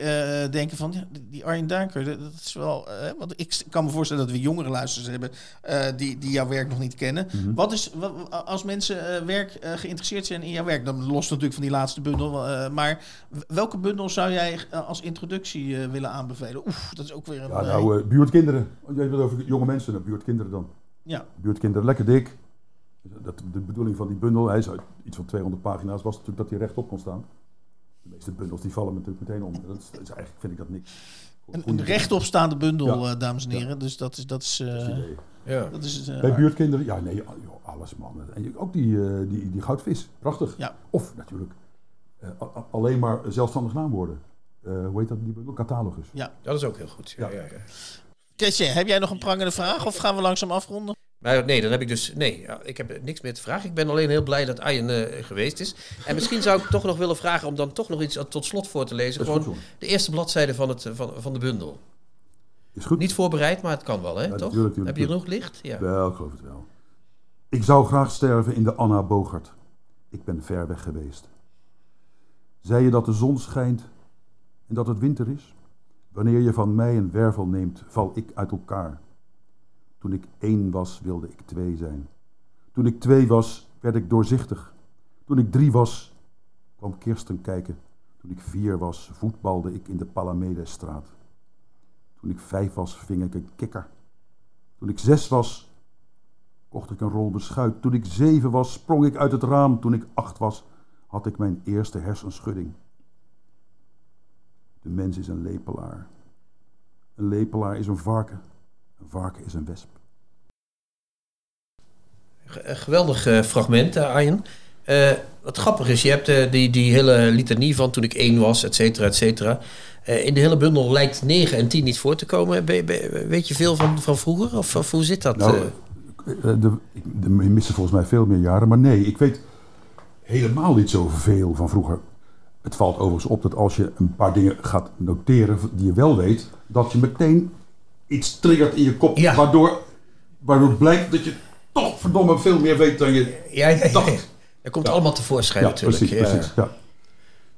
denken van... Ja, die- Arjen Duinker, dat is wel... want ik kan me voorstellen dat we jongere luisteraars hebben... die, die jouw werk nog niet kennen. Mhm. Wat is, als mensen werk geïnteresseerd zijn in jouw werk... dan los natuurlijk van die laatste bundel... maar welke bundel zou jij als introductie willen aanbevelen? Oef, dat is ook weer een... Ja, nou, buurtkinderen. Jij hebt het over jonge mensen, buurtkinderen dan. Ja. Buurtkinderen, lekker dik. Dat, de bedoeling van die bundel, hij is uit iets van 200 pagina's, was natuurlijk dat hij rechtop kon staan. De meeste bundels die vallen natuurlijk meteen om. Dat is, dat is eigenlijk vind ik dat niks. Een, een rechtopstaande bundel, Ja. eh, dames en heren. Dus dat is... Dat is, eh. Ja. dat is eh, Bij buurtkinderen, ja nee, joh, alles man. En ook die, eh, die, die goudvis, prachtig. Ja. Of natuurlijk eh, alleen maar zelfstandig naamwoorden. Eh, hoe heet dat die bundel? Catalogus. Dat is ook heel goed. Ja, Ja. Ketje, heb jij nog een prangende vraag of gaan we langzaam afronden? Maar nee, dan heb ik dus. Nee, ja, ik heb niks meer te vragen. Ik ben alleen heel blij dat Arjen eh, geweest is. En misschien zou ik toch nog willen vragen om dan toch nog iets tot slot voor te lezen. Gewoon de eerste bladzijde van, het, eh, van, van de bundel. Is goed? Niet voorbereid, maar het kan wel, hè? Ja, toch? tuurlijk, heb je genoeg licht? Ja. Wel, ik geloof het wel. Ik zou graag sterven in de Anna Bogart. Ik ben ver weg geweest. Zei je dat de zon schijnt en dat het winter is? Wanneer je van mij een wervel neemt, val ik uit elkaar. Toen ik één was, wilde ik twee zijn. Toen ik twee was, werd ik doorzichtig. Toen ik drie was, kwam Kirsten kijken. Toen ik vier was, voetbalde ik in de Palamedestraat. Toen ik vijf was, ving ik een kikker. Toen ik zes was, kocht ik een rol beschuit. Toen ik zeven was, sprong ik uit het raam. Toen ik acht was, had ik mijn eerste hersenschudding. De mens is een lepelaar. Een lepelaar is een varken. Een varken is een wesp. Een geweldig eh, fragment, eh, Arjen. Eh, wat grappig is, je hebt eh, die, die hele litanie van toen ik één was, et cetera, et cetera. Eh, in de hele bundel lijkt 9 en 10 niet voor te komen. Weet je veel van, van vroeger? Of, of hoe zit dat? Nou, eh? eh, de, de missen volgens mij veel meer jaren. Maar nee, ik weet helemaal niet zoveel van vroeger. Het valt overigens op dat als je een paar dingen gaat noteren die je wel weet, dat je meteen iets triggert in je kop, Ja. waardoor, waardoor blijkt dat je toch verdomme veel meer weet dan je ja, ja, ja, dacht. ja. Dat komt Ja. allemaal tevoorschijn Ja, natuurlijk. precies, ja. precies. Ja.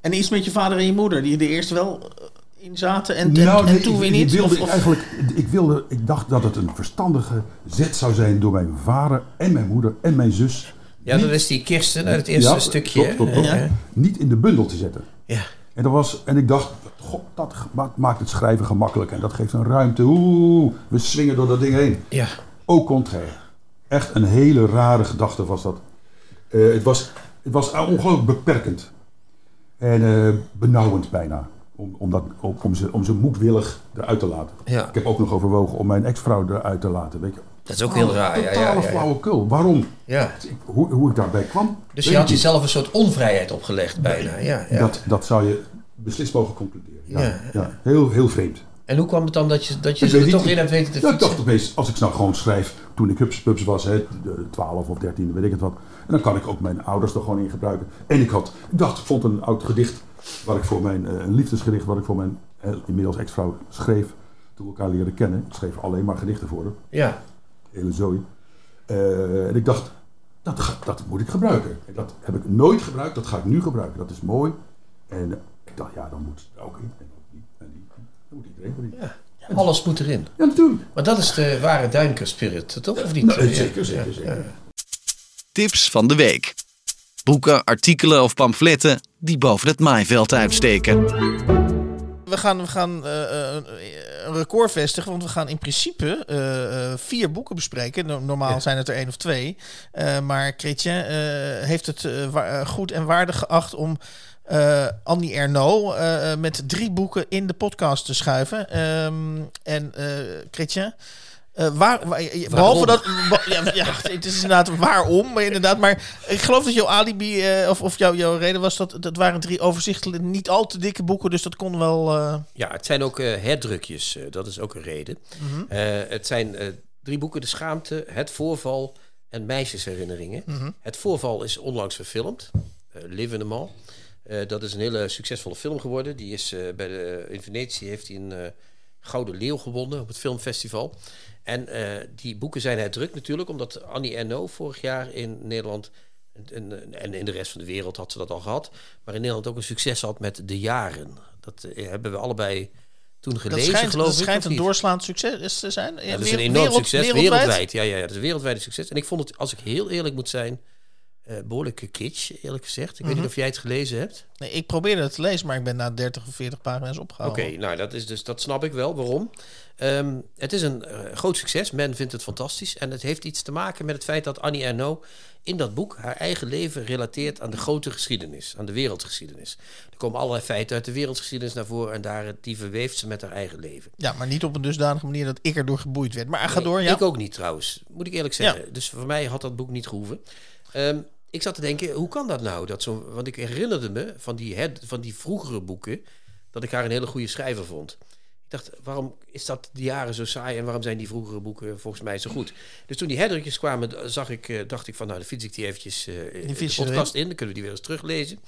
En iets met je vader en je moeder, die er eerst wel eh, in zaten en, en, Nou, en nee, toen ik, weer ik niet? wilde Of- of- eigenlijk, ik, wilde, ik dacht dat het een verstandige zet zou zijn door mijn vader en mijn moeder en mijn zus. Ja, dat is die Kirsten uit het eerste Ja, stukje. klopt, klopt, klopt. Ja. niet in de bundel te zetten. Ja. En, dat was, en ik dacht, god, dat ma- maakt het schrijven gemakkelijk en dat geeft een ruimte. Oeh, we swingen door dat ding heen. ja. Au contraire. Echt een hele rare gedachte was dat. Eh, het, was, het was ongelooflijk beperkend. En eh, benauwend bijna. Om, om, dat, om, om, ze, om ze moedwillig eruit te laten. Ja. Ik heb ook nog overwogen om mijn ex-vrouw eruit te laten. Weet je. Dat is ook heel raar. Ja, ja, Totale ja, ja. flauwekul. Waarom? ja. Hoe, hoe ik daarbij kwam. Dus je had jezelf een soort onvrijheid opgelegd bijna. Ja, ja. Dat, dat zou je beslist mogen concluderen. Ja, Ja. Heel, heel vreemd. En hoe kwam het dan dat je, dat je er toch in hebt weten te Ja, ik fietsen? dacht opeens, als ik nou gewoon schrijf toen ik hupspups was, hè, de 12 of 13, weet ik het wat. En dan kan ik ook mijn ouders er gewoon in gebruiken. En ik had, ik dacht, ik vond een oud gedicht, wat ik voor mijn, eh, een liefdesgedicht, wat ik voor mijn eh, inmiddels ex-vrouw schreef. Toen we elkaar leerden kennen. Ik schreef alleen maar gedichten voor haar. Ja. Hele zooi. Eh, en ik dacht, dat, ga- dat moet ik gebruiken. En dat heb ik nooit gebruikt, dat ga ik nu gebruiken. Dat is mooi. En eh, ik dacht, ja, dan moet ook in. En ook die, en die. Dan moet iedereen erin. Ja, Alles moet erin. natuurlijk. Maar dat is de ware Duinker spirit, toch? Of niet? Nou, Ja. zeker, zeker, zeker. Tips van de week. Boeken, artikelen of pamfletten die boven het maaiveld uitsteken. We gaan, we gaan eh, eh, een record vestigen, want we gaan in principe eh, vier boeken bespreken. No- Normaal zijn het er één of twee. Maar Chrétien heeft het goed en waardig geacht om eh, Annie Ernaux met drie boeken in de podcast te schuiven. Ehm, en Chrétien, eh, waar, waar- behalve dat. Ja, ja, het is inderdaad waarom, maar inderdaad. Maar ik geloof dat jouw alibi, eh, of, of jouw, jouw reden was dat dat waren drie overzichtelijke, niet al te dikke boeken, dus dat kon wel. eh, Ja, het zijn ook herdrukjes. dat is ook een reden. Eh, het zijn drie boeken. De Schaamte, Het Voorval en Meisjesherinneringen. Het Voorval is onlangs verfilmd. Live in the Mall. Dat is een hele succesvolle film geworden. Die is bij de, in Venetië heeft hij een Gouden Leeuw gewonnen op het filmfestival. En eh, die boeken zijn herdrukt natuurlijk, omdat Annie Ernaux vorig jaar in Nederland en, in de rest van de wereld had ze dat al gehad, maar in Nederland ook een succes had met De Jaren. Dat eh, hebben we allebei toen dat gelezen, schijnt, geloof dat ik. schijnt of een doorslaand succes te zijn. Ja, dat is een enorm succes, wereldwijd. Ja, ja, ja, dat is een wereldwijd succes. En ik vond het, als ik heel eerlijk moet zijn, eh behoorlijke kitsch, eerlijk gezegd. Ik weet niet of jij het gelezen hebt. Nee, ik probeerde het te lezen, maar ik ben na 30 of 40 pagina's Oké, opgehouden. nou dat, is dus, dat snap ik wel. Waarom? Ehm, het is een eh, groot succes. Men vindt het fantastisch. En het heeft iets te maken met het feit dat Annie Ernaux in dat boek haar eigen leven relateert aan de grote geschiedenis, aan de wereldgeschiedenis. Er komen allerlei feiten uit de wereldgeschiedenis naar voren en daar, die verweeft ze met haar eigen leven. Ja, maar niet op een dusdanige manier dat ik erdoor geboeid werd. Maar ga door, ja. Ik ook niet trouwens, moet ik eerlijk zeggen. Dus voor mij had dat boek niet gehoeven. Ehm, ik zat te denken, hoe kan dat nou? Dat zo, want ik herinnerde me van die, van die vroegere boeken... dat ik haar een hele goede schrijver vond. Ik dacht, waarom is dat die jaren zo saai... en waarom zijn die vroegere boeken volgens mij zo goed? Dus toen die herdrukjes kwamen, zag ik, eh, dacht ik van... nou, dan fiets ik die eventjes eh, in de podcast in. Dan kunnen we die weer eens teruglezen.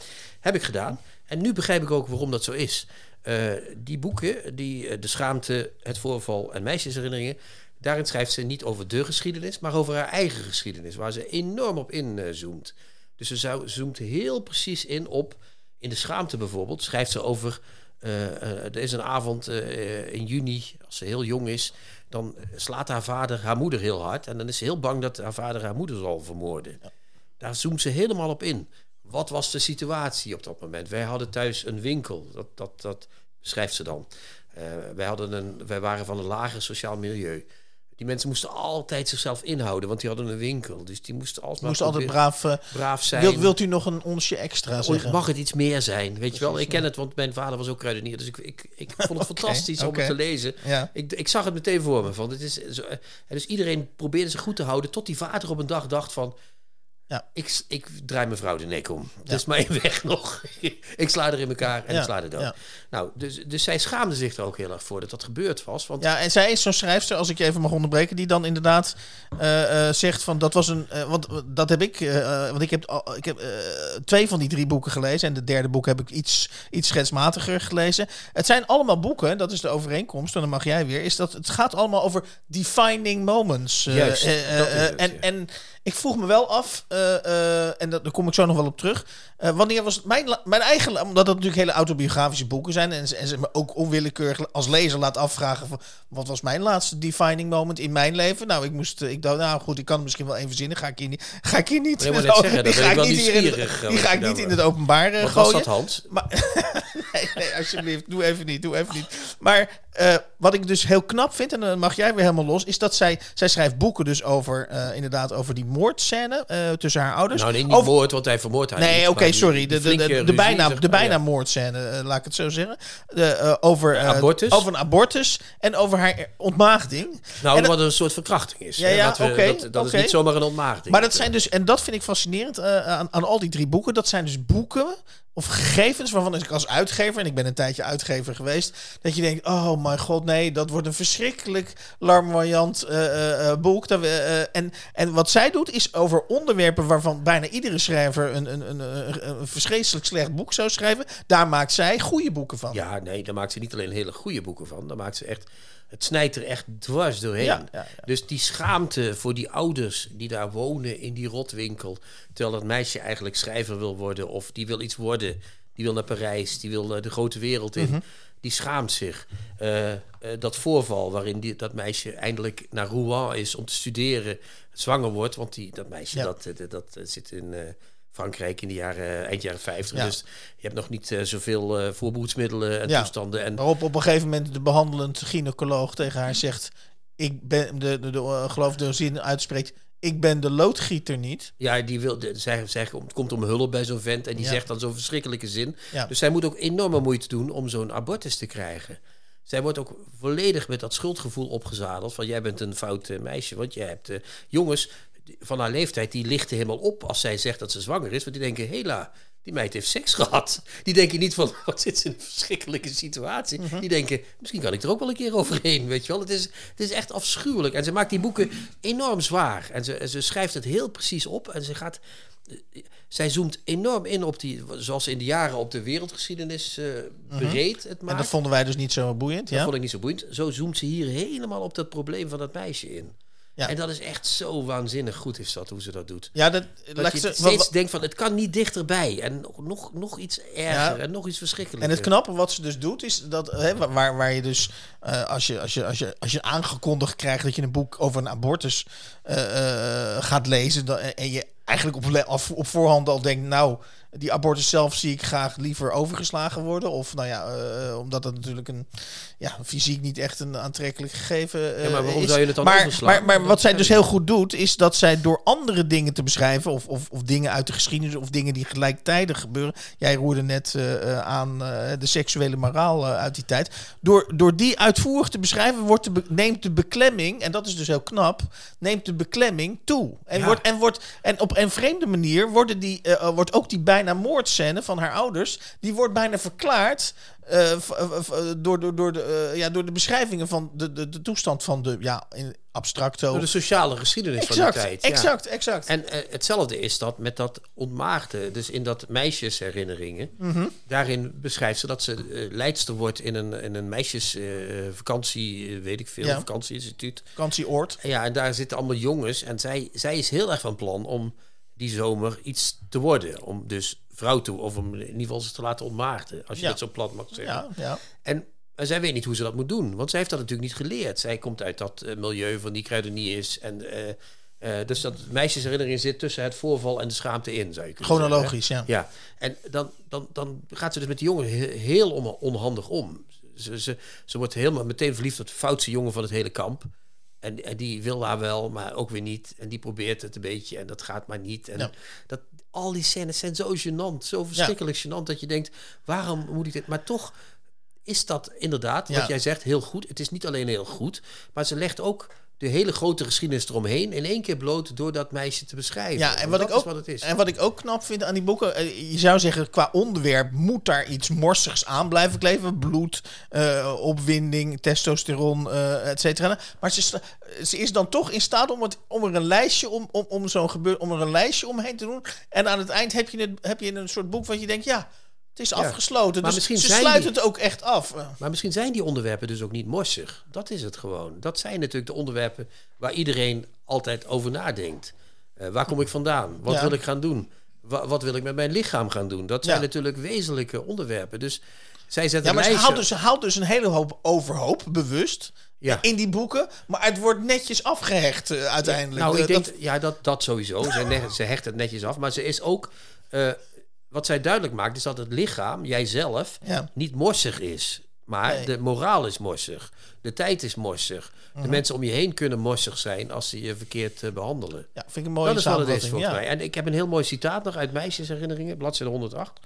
Heb ik gedaan. En nu begrijp ik ook waarom dat zo is. Eh, die boeken, die, De Schaamte, Het Voorval en Meisjesherinneringen... daarin schrijft ze niet over de geschiedenis... maar over haar eigen geschiedenis... waar ze enorm op inzoomt. Dus ze zou, zoomt heel precies in op... in De Schaamte bijvoorbeeld schrijft ze over... eh, eh, er is een avond eh, in juni, als ze heel jong is... dan slaat haar vader haar moeder heel hard... en dan is ze heel bang dat haar vader haar moeder zal vermoorden. Daar zoomt ze helemaal op in. Wat was de situatie op dat moment? Wij hadden thuis een winkel, dat, dat, dat beschrijft ze dan. Wij, hadden een, wij waren van een lager sociaal milieu. Die mensen moesten altijd zichzelf inhouden, want die hadden een winkel. Dus die moesten alsmaar Moest altijd braaf. eh, braaf zijn. wilt, wilt u nog een onsje extra zeggen? mag het iets meer zijn? Weet je wel, ik ken het, want mijn vader was ook kruidenier. Dus ik, ik, ik vond het fantastisch om het te lezen. Ja. Ik, ik zag het meteen voor me. Van, het is zo, eh, dus iedereen probeerde zich goed te houden. Tot die vader op een dag dacht van... Ja. Ik, ik draai mijn vrouw de nek om. Het is maar één weg nog. ik sla er in elkaar en Ja, ik sla er dood. Nou, dus, dus zij schaamde zich er ook heel erg voor dat dat gebeurd was. Want Ja, en zij is zo'n schrijfster, als ik je even mag onderbreken, die dan inderdaad eh, eh, zegt van dat was een. eh, want dat heb ik. want ik heb, ik heb twee van die drie boeken gelezen. En de derde boek heb ik iets, iets schetsmatiger gelezen. Het zijn allemaal boeken, dat is de overeenkomst, en dan mag jij weer. Is dat het gaat allemaal over defining moments. Juist, dat is het, en, ja. en ik vroeg me wel af, eh, eh, en dat, daar kom ik zo nog wel op terug. Eh, wanneer was mijn, mijn eigen, omdat het natuurlijk hele autobiografische boeken zijn. En, ze- en ze me ook onwillekeurig als lezer laat afvragen: van, wat was mijn laatste defining moment in mijn leven? Nou, ik moest, eh, ik dacht, nou goed, ik kan het misschien wel even verzinnen. Ga ik hier niet, ga ik hier niet, Nee, zeggen, die ga ik hier in, eh, die ga ik niet in het openbaar wat was dat, Hans? Maar, nee, nee, alsjeblieft, doe even niet, doe even niet. Maar wat ik dus heel knap vind, en dan mag jij weer helemaal los, is dat zij, zij schrijft boeken dus over, inderdaad, over die moordscène tussen haar ouders. Nou, nee, niet over, moord, want hij vermoordt haar Nee, niet, oké, sorry. De, de, de, bijna, de bijna moordscène, eh, laat ik het zo zeggen. De, eh, over, eh, Abortus? over een abortus en over haar ontmaagding. Nou, En- wat een soort verkrachting is. Ja, dat we- oké, dat, dat oké. is niet zomaar een ontmaagding. Maar dat zijn dus, en dat vind ik fascinerend aan, aan al die drie boeken, dat zijn dus boeken of gegevens waarvan ik als uitgever, en ik ben een tijdje uitgever geweest, dat je denkt, oh mijn god, nee, dat wordt een verschrikkelijk larmoyant uh, uh, boek. Dat we, en, en wat zij doet, is over onderwerpen waarvan bijna iedere schrijver een, een, een, een, een verschrikkelijk slecht boek zou schrijven. Daar maakt zij goede boeken van. Ja, nee, daar maakt ze niet alleen hele goede boeken van, daar maakt ze echt het snijdt er echt dwars doorheen. Ja, ja, ja. Dus die schaamte voor die ouders die daar wonen in die rotwinkel. Terwijl dat meisje eigenlijk schrijver wil worden of die wil iets worden. Die wil naar Parijs, die wil de grote wereld in. Mhm. Die schaamt zich. Eh, eh, dat voorval waarin die, dat meisje eindelijk naar Rouen is om te studeren, zwanger wordt. Want die, dat meisje dat, dat, dat zit in eh, Frankrijk in de jaren, eind jaren 50. Ja. Dus je hebt nog niet eh, zoveel eh voorbehoedsmiddelen en Ja. toestanden. En Waarop op een gegeven moment de behandelend gynaecoloog tegen haar zegt, ik ben, de, de, de, eh, geloof de zin uitspreekt, ik ben de loodgieter niet. Ja, die wil, de- zij, zij komt- om hulp bij zo'n vent en die Ja. zegt dan zo'n verschrikkelijke zin. Dus zij moet ook enorme moeite doen om zo'n abortus te krijgen. Zij wordt ook volledig met dat schuldgevoel opgezadeld van jij bent een fout eh, meisje. Want jij hebt eh, jongens van haar leeftijd die lichten helemaal op als zij zegt dat ze zwanger is. Want die denken, hela, die meid heeft seks gehad. Die denken niet van, wat zit ze in een verschrikkelijke situatie. Mhm. Die denken, misschien kan ik er ook wel een keer overheen, weet je wel. Het is, het is echt afschuwelijk. En ze maakt die boeken enorm zwaar. En ze, ze schrijft het heel precies op. En ze gaat... Zij zoomt enorm in op die, zoals ze in de jaren op de wereldgeschiedenis eh breed het Mhm. En maakt. dat vonden wij dus niet zo boeiend. Dat Ja? vond ik niet zo boeiend. Zo zoomt ze hier helemaal op dat probleem van dat meisje in. Ja. En dat is echt zo waanzinnig goed is dat, hoe ze dat doet. Ja, dat, Dat laat je ze- steeds denkt van, het kan niet dichterbij. En nog, nog, iets erger Ja. en nog iets verschrikkelijker. En het knappe wat ze dus doet, is dat hè, wa- waar, waar je dus eh, als, je, als, je, als, je, als je aangekondigd krijgt dat je een boek over een abortus eh, eh, gaat lezen, dan, en je eigenlijk op, op voorhand al denkt, nou, die abortus zelf zie ik graag liever overgeslagen worden. Of nou ja, eh, omdat dat natuurlijk een ja, fysiek niet echt een aantrekkelijk gegeven eh, Ja, maar waarom is. zou je het dan maar, overslaan? Maar, maar Dat wat zij dus heel goed doet, is dat zij door andere dingen te beschrijven, of, of, of dingen uit de geschiedenis, of dingen die gelijktijdig gebeuren. Jij roerde net eh, aan de seksuele moraal uit die tijd. Door, door die uitvoerig te beschrijven, wordt de be- neemt de beklemming, en dat is dus heel knap, neemt de beklemming toe. En, Ja. wordt, en, wordt, en op een vreemde manier worden die, wordt ook die bijna moordscène van haar ouders, die wordt bijna verklaard. eh, v- v- door, door, door, de, eh, ja, door de beschrijvingen van de, de, de toestand van de ja, in abstracto. Door de sociale geschiedenis exact, van die tijd. ja. exact, exact. En eh, hetzelfde is dat met dat ontmaagde. Dus in dat meisjesherinneringen. Mhm. Daarin beschrijft ze dat ze eh, leidster wordt in een, in een meisjesvakantie, weet ik veel, Ja. vakantieinstituut. Vakantieoord. En ja, en daar zitten allemaal jongens. En zij, zij is heel erg van plan om die zomer iets te worden. Om dus vrouw toe, of om in ieder geval ze te laten ontmaagden. Als je Ja. dat zo plat mag zeggen. Ja, ja. En, en zij weet niet hoe ze dat moet doen. Want zij heeft dat natuurlijk niet geleerd. Zij komt uit dat eh, milieu van die kruideniers. En, eh, eh, dus dat meisjesherinnering zit tussen het voorval en de schaamte in, zou je kunnen zeggen. Chronologisch, ja. Ja, en dan, dan, dan gaat ze dus met die jongen he- heel on- onhandig om. Ze, ze, ze wordt helemaal meteen verliefd op de foutste jongen van het hele kamp. En, en die wil haar wel, maar ook weer niet. En die probeert het een beetje en dat gaat maar niet. En Ja. dat, al die scènes zijn zo gênant, zo verschrikkelijk gênant... dat je denkt, waarom moet ik dit... Maar toch is dat inderdaad, Ja. wat jij zegt, heel goed. Het is niet alleen heel goed, maar ze legt ook de hele grote geschiedenis eromheen... in één keer bloot door dat meisje te beschrijven. Ja, en wat, ik ook, is wat het is. en wat ik ook knap vind aan die boeken, eh, je zou zeggen, qua onderwerp moet daar iets morsigs aan blijven kleven. Bloed, eh, opwinding, testosteron, eh et cetera. Maar ze, ze is dan toch in staat om, het, om er een lijstje om, om, om zo'n gebeur, om er een lijstje omheen te doen. En aan het eind heb je, het, heb je een soort boek wat je denkt, ja, het is afgesloten. Maar dus misschien ze sluit die- het ook echt af. Eh, Maar misschien zijn die onderwerpen dus ook niet morsig. Dat is het gewoon. Dat zijn natuurlijk de onderwerpen waar iedereen altijd over nadenkt. Eh, waar kom ik vandaan? Wat Ja. wil ik gaan doen? Wa- wat wil ik met mijn lichaam gaan doen? Dat zijn Ja. natuurlijk wezenlijke onderwerpen. Dus zij zet Ja, maar ze haalt, dus, ze haalt dus een hele hoop overhoop, bewust, Ja. in die boeken. Maar het wordt netjes afgehecht eh, uiteindelijk. Nou, De- ik denk, dat- ja, dat, dat sowieso. Ze, ne- ze hecht het netjes af. Maar ze is ook... eh, wat zij duidelijk maakt, is dat het lichaam, jijzelf, Ja. niet morsig is. Maar Nee. de moraal is morsig. De tijd is morsig. Mhm. De mensen om je heen kunnen morsig zijn als ze je verkeerd eh, behandelen. ja, vind ik een mooie dat is wat het is volgens ja. mij. En ik heb een heel mooi citaat nog uit Meisjesherinneringen, bladzijde 108.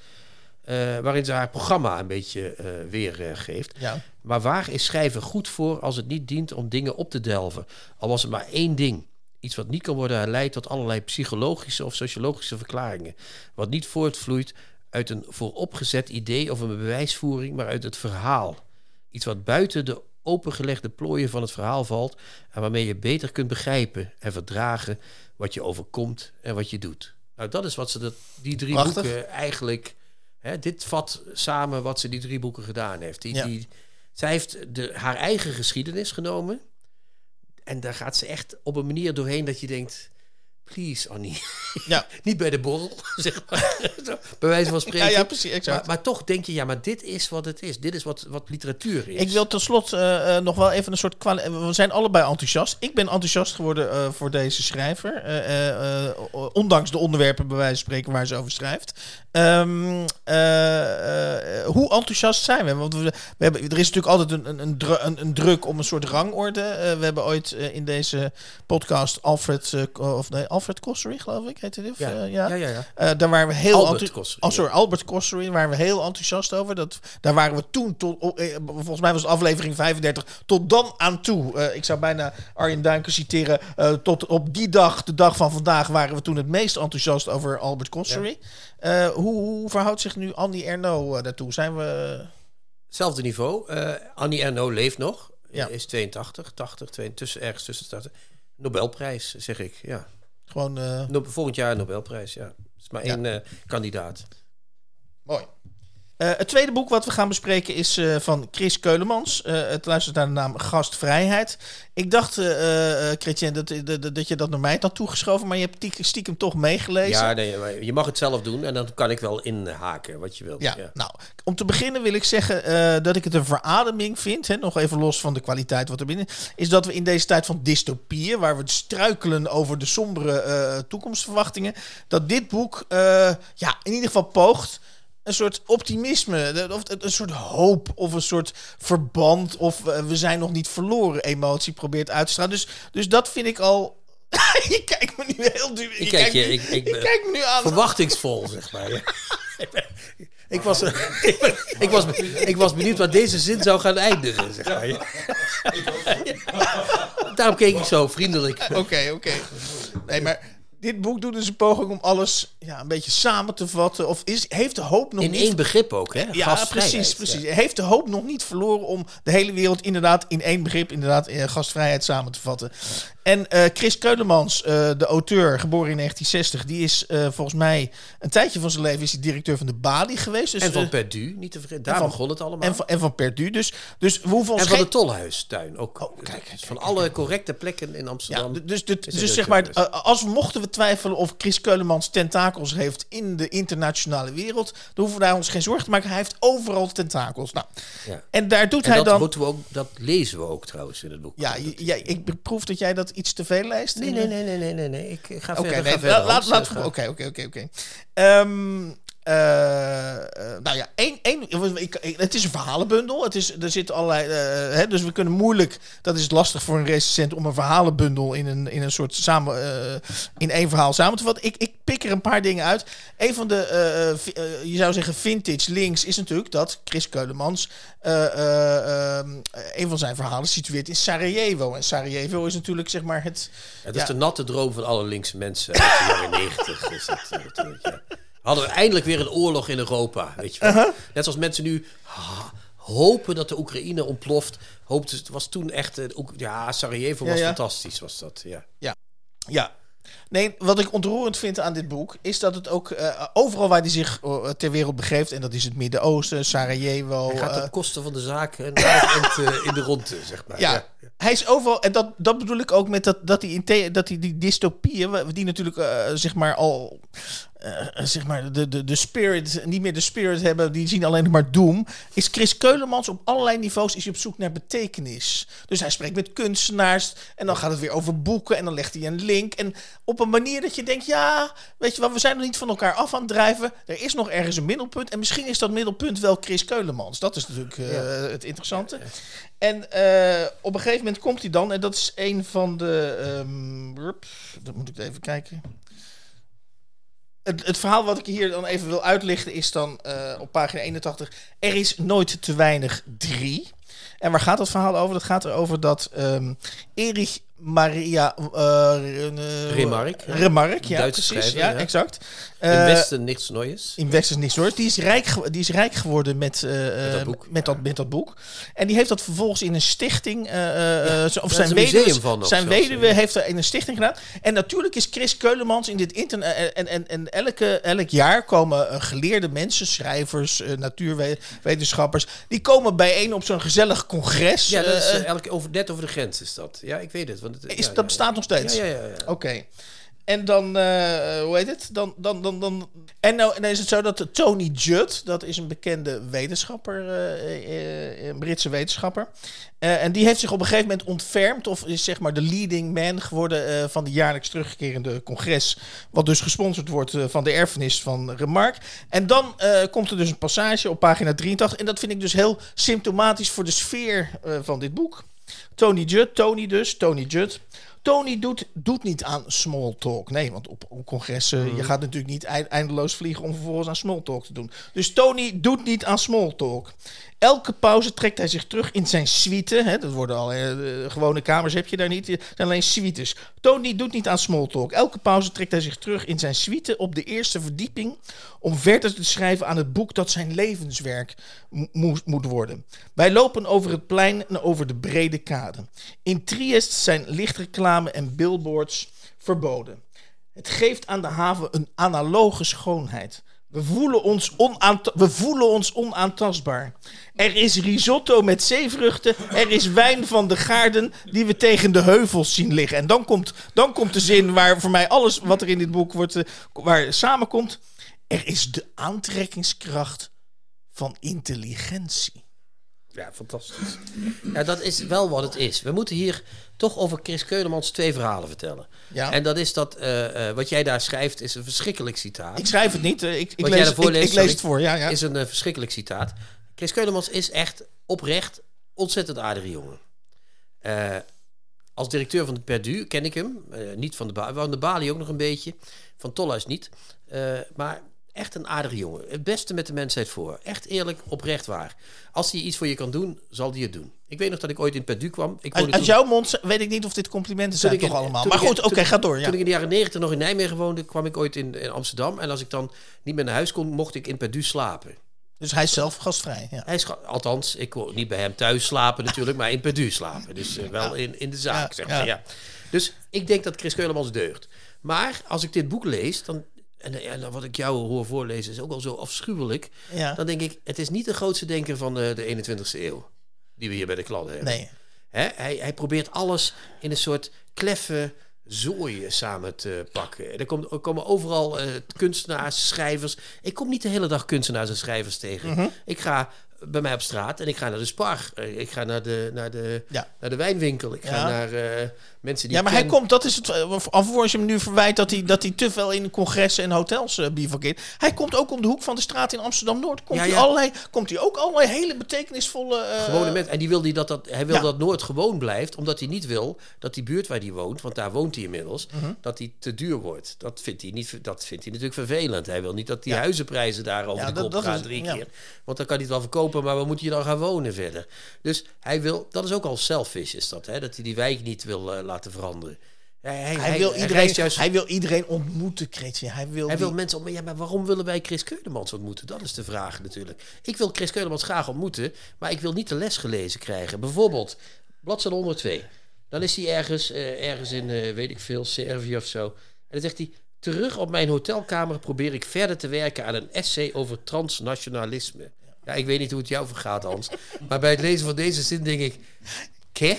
eh, waarin ze haar programma een beetje eh, weergeeft. Ja. Maar waar is schrijven goed voor als het niet dient om dingen op te delven? Al was het maar één ding. Iets wat niet kan worden herleid tot allerlei psychologische of sociologische verklaringen. Wat niet voortvloeit uit een vooropgezet idee of een bewijsvoering, maar uit het verhaal. Iets wat buiten de opengelegde plooien van het verhaal valt en waarmee je beter kunt begrijpen en verdragen wat je overkomt en wat je doet. Nou, dat is wat ze dat, die drie Prachtig. boeken eigenlijk. Hè, dit vat samen wat ze die drie boeken gedaan heeft. Die, Ja. die, zij heeft de, haar eigen geschiedenis genomen. En daar gaat ze echt op een manier doorheen dat je denkt. Please, Annie. Ja. Niet bij de borrel, zeg maar. Bij wijze van spreken. Ja, ja, precies, exact. Maar, maar toch denk je, ja, maar dit is wat het is. Dit is wat, wat literatuur is. Ik wil tot slot eh, eh, nog wel even een soort kwali- We zijn allebei enthousiast. Ik ben enthousiast geworden eh, voor deze schrijver. eh, eh, eh, ondanks de onderwerpen, bij wijze van spreken, waar ze over schrijft. Ehm, eh, eh, hoe enthousiast zijn we? Want we, we hebben, er is natuurlijk altijd een, een, een, dru- een, een druk om een soort rangorde. Eh, we hebben ooit in deze podcast Alfred, of nee, Alfred Kossery, geloof ik, heette die? Of, Ja. Ja, ja, ja. Daar waren we heel Albert enthou- Kossery, Oh, sorry, Albert Kossery, daar waren we heel enthousiast over. Dat, daar waren we toen tot, oh, volgens mij was het aflevering 35, tot dan aan toe. Ik zou bijna Arjen Duinken citeren. tot op die dag, de dag van vandaag, waren we toen het meest enthousiast over Albert Kossery. Eh, hoe, hoe verhoudt zich nu Andy Erno eh, daartoe? Zijn we. Hetzelfde niveau. Eh, Annie Ernaux leeft nog. Ja. Is 82, 80, 82, tussen, ergens tussen de 80. Nobelprijs, zeg ik. Ja. Gewoon No- volgend jaar Nobelprijs, ja. Er is maar één kandidaat. mooi. Eh, het tweede boek wat we gaan bespreken is eh, van Chris Keulemans. Eh, het luistert naar de naam Gastvrijheid. Ik dacht, Chrétien, dat, dat, dat je dat naar mij had toegeschoven, maar je hebt stiekem toch meegelezen. Ja, nee, je mag het zelf doen en dan kan ik wel inhaken wat je wilt. Ja, Ja. nou, om te beginnen wil ik zeggen dat ik het een verademing vind, hè, nog even los van de kwaliteit wat er binnen is, dat we in deze tijd van dystopieën, waar we struikelen over de sombere toekomstverwachtingen, dat dit boek ja, in ieder geval poogt een soort optimisme, of een soort hoop, of een soort verband, of eh, we zijn nog niet verloren emotie probeert uit te stralen. Dus, dus dat vind ik al. je kijkt me nu heel duur. Ik kijk je, me- ik, ik, je kijkt me nu aan. verwachtingsvol, zeg maar. ja. ik, was, ik, ben- ik, was, ik was benieuwd waar deze zin zou gaan eindigen, zeg maar. Ja. Daarom keek ik zo vriendelijk. Oké, oké. Nee, maar dit boek doet dus een poging om alles ja, een beetje samen te vatten. Of is, heeft de hoop nog In niet... één begrip ook, hè? ja, precies, precies. ja. Heeft de hoop nog niet verloren om de hele wereld inderdaad in één begrip, inderdaad, eh, gastvrijheid samen te vatten. En eh, Chris Keulemans, eh, de auteur, geboren in 1960, die is eh, volgens mij een tijdje van zijn leven is hij directeur van de Bali geweest. Dus, En van Perdu, niet te vergeten. Daar van- begon het allemaal. en van, en van Perdu. Dus, dus we hoeven ons En van geen- de Tolhuistuin ook. Oh, kijk, kijk, van alle correcte plekken in Ja, Amsterdam. dus, dus zeg maar, als mochten we twijfelen of Chris Keulemans tentakels heeft in de internationale wereld, dan hoeven we daar ons geen zorgen te maken. Hij heeft overal tentakels. Nou, Ja. en daar doet En hij dat, dan. moeten we ook, dat lezen we ook trouwens in het boek. Ja, j- jij- ik proef dat jij dat iets te veel leest. Nee, nee, nee, nee, nee, nee, nee. Ik ga Oké, verder. Ga- oké, oké, oké, eh, eh, nou ja, één, één, ik, ik- het is een verhalenbundel. Het is, er zitten allerlei, eh, hè, dus we kunnen moeilijk, dat is lastig voor een recensent om een verhalenbundel in een, in een soort samen, in één verhaal samen te vatten. Ik, ik pik er een paar dingen uit. Een van de, je zou zeggen vintage links, is natuurlijk dat Chris Keulemans een van zijn verhalen situeert in Sarajevo. En Sarajevo is natuurlijk zeg maar het... Ja, dat is de natte droom van alle linkse mensen uit de jaren negentig. Ja. Hadden we eindelijk weer een oorlog in Europa, weet je wel. Net zoals mensen nu hopen dat de Oekraïne ontploft. Hoopten, het was toen echt... eh, ja, Sarajevo was Ja, ja. fantastisch, was dat, ja. Ja. Nee, wat ik ontroerend vind aan dit boek is dat het ook eh, overal waar hij zich eh, ter wereld begeeft, en dat is het Midden-Oosten, Sarajevo. Hij gaat op kosten van de zaak en in de ronde, zeg maar. ja, hij is overal, en dat, dat bedoel ik ook met dat, dat, die, in dat die, die dystopieën, die natuurlijk zeg maar al, eh, zeg maar de, de, de spirit, niet meer de spirit hebben, die zien alleen maar doom, is Chris Keulemans op allerlei niveaus is hij op zoek naar betekenis. Dus hij spreekt met kunstenaars en dan gaat het weer over boeken en dan legt hij een link en op een manier dat je denkt, ja, weet je wat, we zijn nog niet van elkaar af aan het drijven, er is nog ergens een middelpunt en misschien is dat middelpunt wel Chris Keulemans. Dat is natuurlijk eh, het interessante. En eh, op een gegeven moment komt hij dan, en dat is een van de. rup, dat moet ik even kijken. Het, het verhaal wat ik hier dan even wil uitlichten is dan eh, op pagina 81. Er is nooit te weinig drie. En waar gaat dat verhaal over? Dat gaat erover dat ehm Erich Maria uh, uh, Remark. Remark, ja, Duitse precies. schrijver, ja, ja. exact. In Eh, Westen niks Neues. in Westers niks hoor. Die is rijk, die is rijk geworden met, eh, Met dat eh, boek. Met, dat, met dat boek. En die heeft dat vervolgens in een stichting. eh, eh, zo- of zijn weduwe, van zijn weduwe ja. heeft er in een stichting gedaan. En natuurlijk is Chris Keulemans in dit internet. En, en, en, elke, elk jaar komen eh, geleerde mensen, schrijvers, eh, natuurwetenschappers. Die komen bijeen op zo'n gezellig congres. Ja, dat is eh, eh, elke, over, net over de grens is dat. Ja, ik weet het. Want het is, ja, dat ja, bestaat nog steeds. Ja, ja, ja. ja. En dan, eh, hoe heet het? Dan, dan, dan, dan. En nou, dan is het zo dat Tony Judd, dat is een bekende wetenschapper, eh, eh, een Britse wetenschapper. En die heeft zich op een gegeven moment ontfermd, of is zeg maar de leading man geworden van de jaarlijks terugkerende congres. Wat dus gesponsord wordt van de erfenis van Remark. En dan komt er dus een passage op pagina 83. En dat vind ik dus heel symptomatisch voor de sfeer van dit boek. Tony Judd, Tony dus, Tony Judd. Tony doet, doet niet aan small talk. Nee, want op, op congressen, je gaat natuurlijk niet eind- eindeloos vliegen om vervolgens aan small talk te doen. Dus Tony doet niet aan small talk. Elke pauze trekt hij zich terug in zijn suite. Hè, dat worden al eh, gewone kamers, heb je daar niet. Het zijn alleen suites. Tony doet niet aan small talk. Elke pauze trekt hij zich terug in zijn suite op de eerste verdieping. om verder te schrijven aan het boek dat zijn levenswerk moet worden. Wij lopen over het plein en over de brede kade. In Triest zijn lichtreclame en billboards verboden. Het geeft aan de haven een analoge schoonheid. We voelen, ons we voelen ons onaantastbaar. Er is risotto met zeevruchten. Er is wijn van de gaarden die we tegen de heuvels zien liggen. En dan komt, dan komt de zin waar voor mij alles wat er in dit boek wordt, eh, waar samenkomt. Er is de aantrekkingskracht van intelligentie. Ja, fantastisch. Ja, dat is wel wat het is. We moeten hier toch over Chris Keulemans twee verhalen vertellen. Ja. En dat is dat eh, eh, wat jij daar schrijft is een verschrikkelijk citaat. Ik schrijf het niet. eh, Ik, ik, lees, ik, ik leest, lees het voor. Ja, ja. is een verschrikkelijk citaat. Chris Keulemans is echt oprecht ontzettend aardige jongen. Eh, als directeur van de Perdu ken ik hem. Eh, niet van de, ba van de Bali ook nog een beetje. Van Tolhuis niet. Eh, maar echt een aardige jongen. Het beste met de mensheid voor. Echt eerlijk, oprecht waar. Als hij iets voor je kan doen, zal hij het doen. Ik weet nog dat ik ooit in Perdu kwam. Ik Uit, toen- jouw mond weet ik niet of dit complimenten zijn ik toch in- allemaal. Maar goed, oké, ga door. Ja. Toen ik in de jaren negentig nog in Nijmegen woonde, kwam ik ooit in, in Amsterdam. En als ik dan niet meer naar huis kon, mocht ik in Perdu slapen. Dus hij is zelf gastvrij. Ja. Hij is, althans, ik kon niet bij hem thuis slapen natuurlijk, maar in Perdu slapen. Dus eh, wel in, in de zaak, Ja, zeg maar. Ja. Dus ik denk dat Chris Keulemans deugt. Maar als ik dit boek lees, dan, en, en wat ik jou hoor voorlezen is ook al zo afschuwelijk. Ja. Dan denk ik, het is niet de grootste denker van de, de 21ste eeuw. Die we hier bij de kladden hebben. Nee. Hè? Hij, hij probeert alles in een soort kleffe zooi samen te pakken. Er, komt, er komen overal eh, kunstenaars, schrijvers. Ik kom niet de hele dag kunstenaars en schrijvers tegen. Mhm. Ik ga bij mij op straat en ik ga naar de Spar. Eh, Ik ga naar de, naar de, Ja. naar de wijnwinkel. Ik ga Ja. naar eh, mensen die Ja, maar hij komt, dat is het. eh, Alvorens je hem nu verwijt dat hij, dat hij te veel in congressen en hotels uh, bivakkeert. Hij komt ook om de hoek van de straat in Amsterdam Noord. Komt, Ja, hij, allerlei, komt hij ook allerlei hele betekenisvolle. eh, Gewone mensen. En die wil die dat, dat, hij wil dat Noord gewoon blijft, omdat hij niet wil dat die buurt waar hij woont, want daar woont hij inmiddels, Mhm. dat die te duur wordt. Dat vindt hij, niet, dat vindt hij natuurlijk vervelend. Hij wil niet dat die huizenprijzen daar over de kop dat gaan is- drie keer. Want dan kan hij het wel verkopen, maar waar moet je dan gaan wonen verder? Dus hij wil, dat is ook al selfish is dat, hè? dat hij die wijk niet wil eh, laten veranderen. Hij, hij, hij, wil iedereen, juist hij wil iedereen ontmoeten, Kretje. Hij wil, die- wil mensen ontmoeten. Ja, maar waarom willen wij Chris Keulemans ontmoeten? Dat is de vraag natuurlijk. Ik wil Chris Keulemans graag ontmoeten, maar ik wil niet de les gelezen krijgen. Bijvoorbeeld, bladzijde 102. Dan is hij ergens, eh, ergens in, eh, weet ik veel, Servië of zo. En dan zegt hij... Terug op mijn hotelkamer probeer ik verder te werken aan een essay over transnationalisme. Ja, ik weet niet hoe het jou vergaat, Hans. Maar bij het lezen van deze zin denk ik... Ké?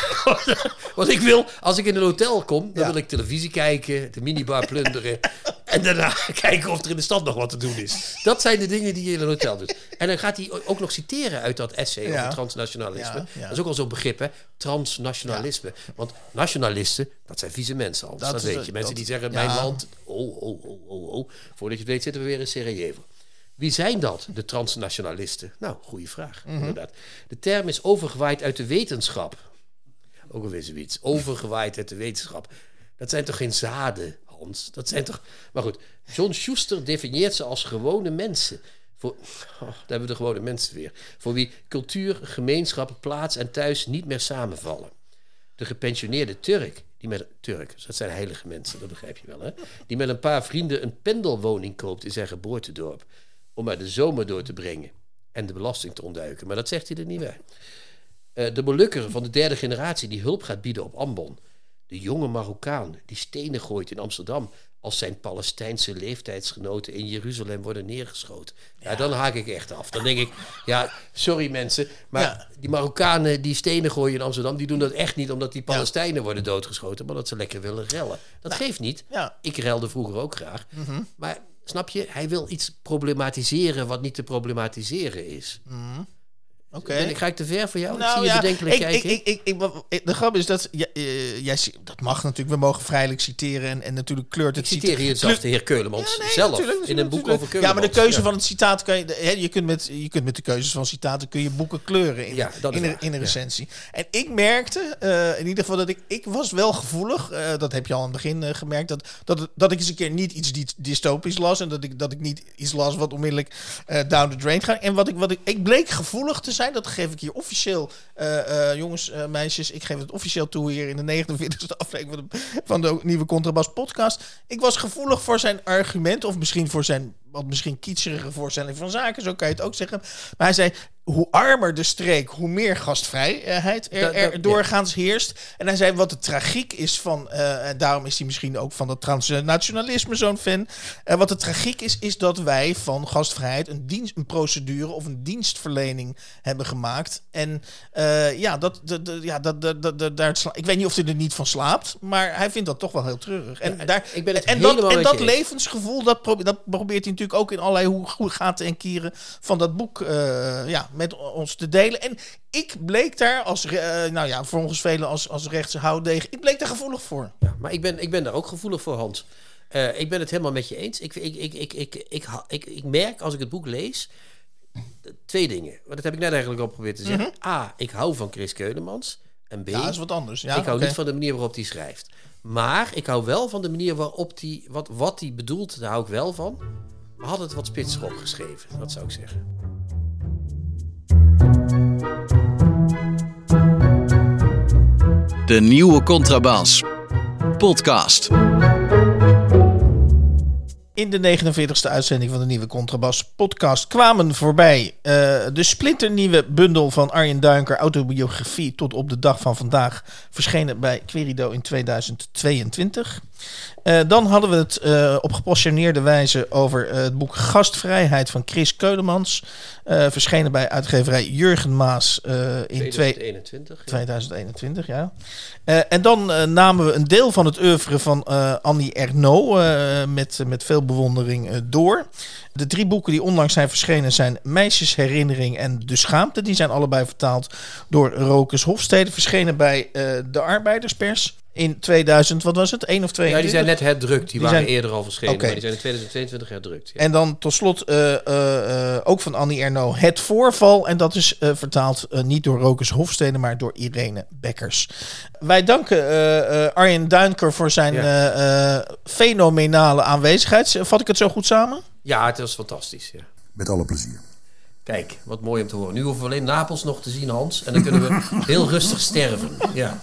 Want ik wil, als ik in een hotel kom, dan Ja. wil ik televisie kijken, de minibar plunderen. en daarna kijken of er in de stad nog wat te doen is. Dat zijn de dingen die je in een hotel doet. En dan gaat hij ook nog citeren uit dat essay Ja. over transnationalisme. Ja. Dat is ook al zo'n begrip, hè? Transnationalisme. Want nationalisten, dat zijn vieze mensen, Hans. Dat, weet je. Mensen dat- die zeggen, mijn land... Oh, oh, oh, oh, oh. Voordat je het weet zitten we weer in Sarajevo. Wie zijn dat, de transnationalisten? Nou, goede vraag, Mhm. inderdaad. De term is overgewaaid uit de wetenschap. Ook alweer zoiets. Overgewaaid uit de wetenschap. Dat zijn toch geen zaden, Hans? Dat zijn toch... Maar goed, John Schuster definieert ze als gewone mensen. Voor, oh, daar hebben we de gewone mensen weer. Voor wie cultuur, gemeenschap, plaats en thuis niet meer samenvallen. de gepensioneerde Turk, die met Turk, dat zijn heilige mensen, dat begrijp je wel, hè? Die met een paar vrienden een pendelwoning koopt in zijn geboortedorp om er de zomer door te brengen en de belasting te ontduiken. Maar dat zegt hij er niet bij. Eh, de Molukker van de derde generatie die hulp gaat bieden op Ambon. De jonge Marokkaan die stenen gooit in Amsterdam als zijn Palestijnse leeftijdsgenoten in Jeruzalem worden neergeschoten. Ja, dan haak ik echt af. Dan denk ik, ja, sorry mensen, maar Ja. die Marokkanen die stenen gooien in Amsterdam, die doen dat echt niet omdat die Palestijnen worden doodgeschoten, maar dat ze lekker willen rellen. Dat geeft niet. ja. Mhm. Ik relde vroeger ook graag. Maar snap je, hij wil iets problematiseren wat niet te problematiseren is. Oké. Ik, ga ik te ver voor jou? ik Nou zie je ja, bedenkelijk ik, kijken. ik, ik, ik, ik- de grap is dat ja, eh, jij, dat mag natuurlijk. We mogen vrijelijk citeren en, en natuurlijk kleurt het Ik citeer hier zelfs de heer Keulemans Ja, nee, zelf natuurlijk, in een boek natuurlijk. over Keulemans. Ja, maar de keuze van het citaat kan je, hè, je kunt met je kunt met de keuzes van citaten kun je boeken kleuren in, in, een, in een recensie. En ik merkte eh, in ieder geval dat ik ik was wel gevoelig. eh, dat heb je al aan het begin gemerkt dat dat dat ik eens een keer niet iets dy- dystopisch las en dat ik dat ik niet iets las wat onmiddellijk down the drain gaat. En wat ik wat ik ik bleek gevoelig te zijn. Dat geef ik hier officieel eh, eh, jongens, eh, meisjes. Ik geef het officieel toe hier in de 49e aflevering van de, van de nieuwe Contrabas podcast. Ik was gevoelig voor zijn argument of misschien voor zijn wat misschien kietserige voorstelling van zaken, zo kan je het ook zeggen. Maar hij zei, hoe armer de streek, hoe meer gastvrijheid er, Dat- dat- er doorgaans heerst. En hij zei wat de tragiek is van, eh, en daarom is hij misschien ook van dat transnationalisme zo'n fan. Eh, wat de tragiek is, is dat wij van gastvrijheid een, dienst, een procedure of een dienstverlening hebben gemaakt. En eh, ja, dat, dat, ja dat, dat, daar sla- ik weet niet of hij er niet van slaapt, maar hij vindt dat toch wel heel treurig. En, Ja, daar, ik ben het en dat, en dat levensgevoel, dat, probe- dat probeert hij natuurlijk ook in allerlei hoe gaten en kieren van dat boek ja, met ons te delen. En ik bleek daar als, eh, nou ja, volgens velen als, als rechtse houdegen, ik bleek daar gevoelig voor. Ja, maar ik ben, ik ben daar ook gevoelig voor, Hans. Eh, ik ben het helemaal met je eens. Ik, ik, ik, ik, ik, ik, ik, ik merk als ik het boek lees twee dingen. Want dat heb ik net eigenlijk al geprobeerd te zeggen. A, ik hou van Chris Keulemans. En B, Ja, is wat anders. Ja, ik hou niet van de manier waarop hij schrijft. Maar ik hou wel van de manier waarop hij, wat, wat hij bedoelt, daar hou ik wel van. Maar had het wat spitser opgeschreven, dat zou ik zeggen. De nieuwe Contrabas. Podcast. In de 49ste uitzending van de nieuwe Contrabas podcast kwamen voorbij eh, de splinternieuwe bundel van Arjen Duinker, autobiografie tot op de dag van vandaag, verschenen bij Querido in 2022. Eh, dan hadden we het eh, op gepassioneerde wijze over eh, het boek Gastvrijheid van Chris Keulemans, verschenen bij uitgeverij Jurgen Maas in twee, 2021. ja. 2021, ja. En dan namen we een deel van het oeuvre van Annie Ernaux met, met veel bewondering door. De drie boeken die onlangs zijn verschenen zijn Meisjesherinnering en De Schaamte. Die zijn allebei vertaald door Rokus Hofstede. Verschenen bij de Arbeiderspers in 2000, wat was het? 1 of 2? Ja, die zijn net herdrukt. Die, waren zijn- eerder al verschenen. Oké. Maar die zijn in 2022 herdrukt. Ja. En dan tot slot eh, eh, eh, ook van Annie Ernaux Het Voorval. En dat is eh, vertaald niet door Rokus Hofstede, maar door Irene Bekkers. Wij danken eh, eh, Arjen Duinker voor zijn Ja. eh, eh, fenomenale aanwezigheid. Vat ik het zo goed samen? ja, het was fantastisch. Ja. Met alle plezier. Kijk, wat mooi om te horen. Nu hoeven we alleen Napels nog te zien, Hans. En dan kunnen we heel rustig sterven. Ja.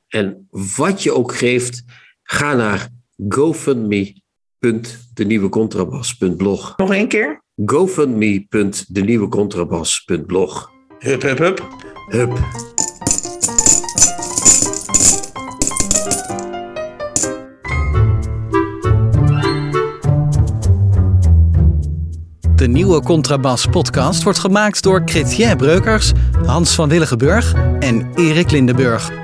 En wat je ook geeft, ga naar gofundme.denieuwecontrabas.blog. Nog één keer? gofundme.denieuwecontrabas.blog. Hup, hup, hup. Hup. De nieuwe Contrabas podcast wordt gemaakt door Chrétien Breukers, Hans van Willigenburg en Erik Lindenburg.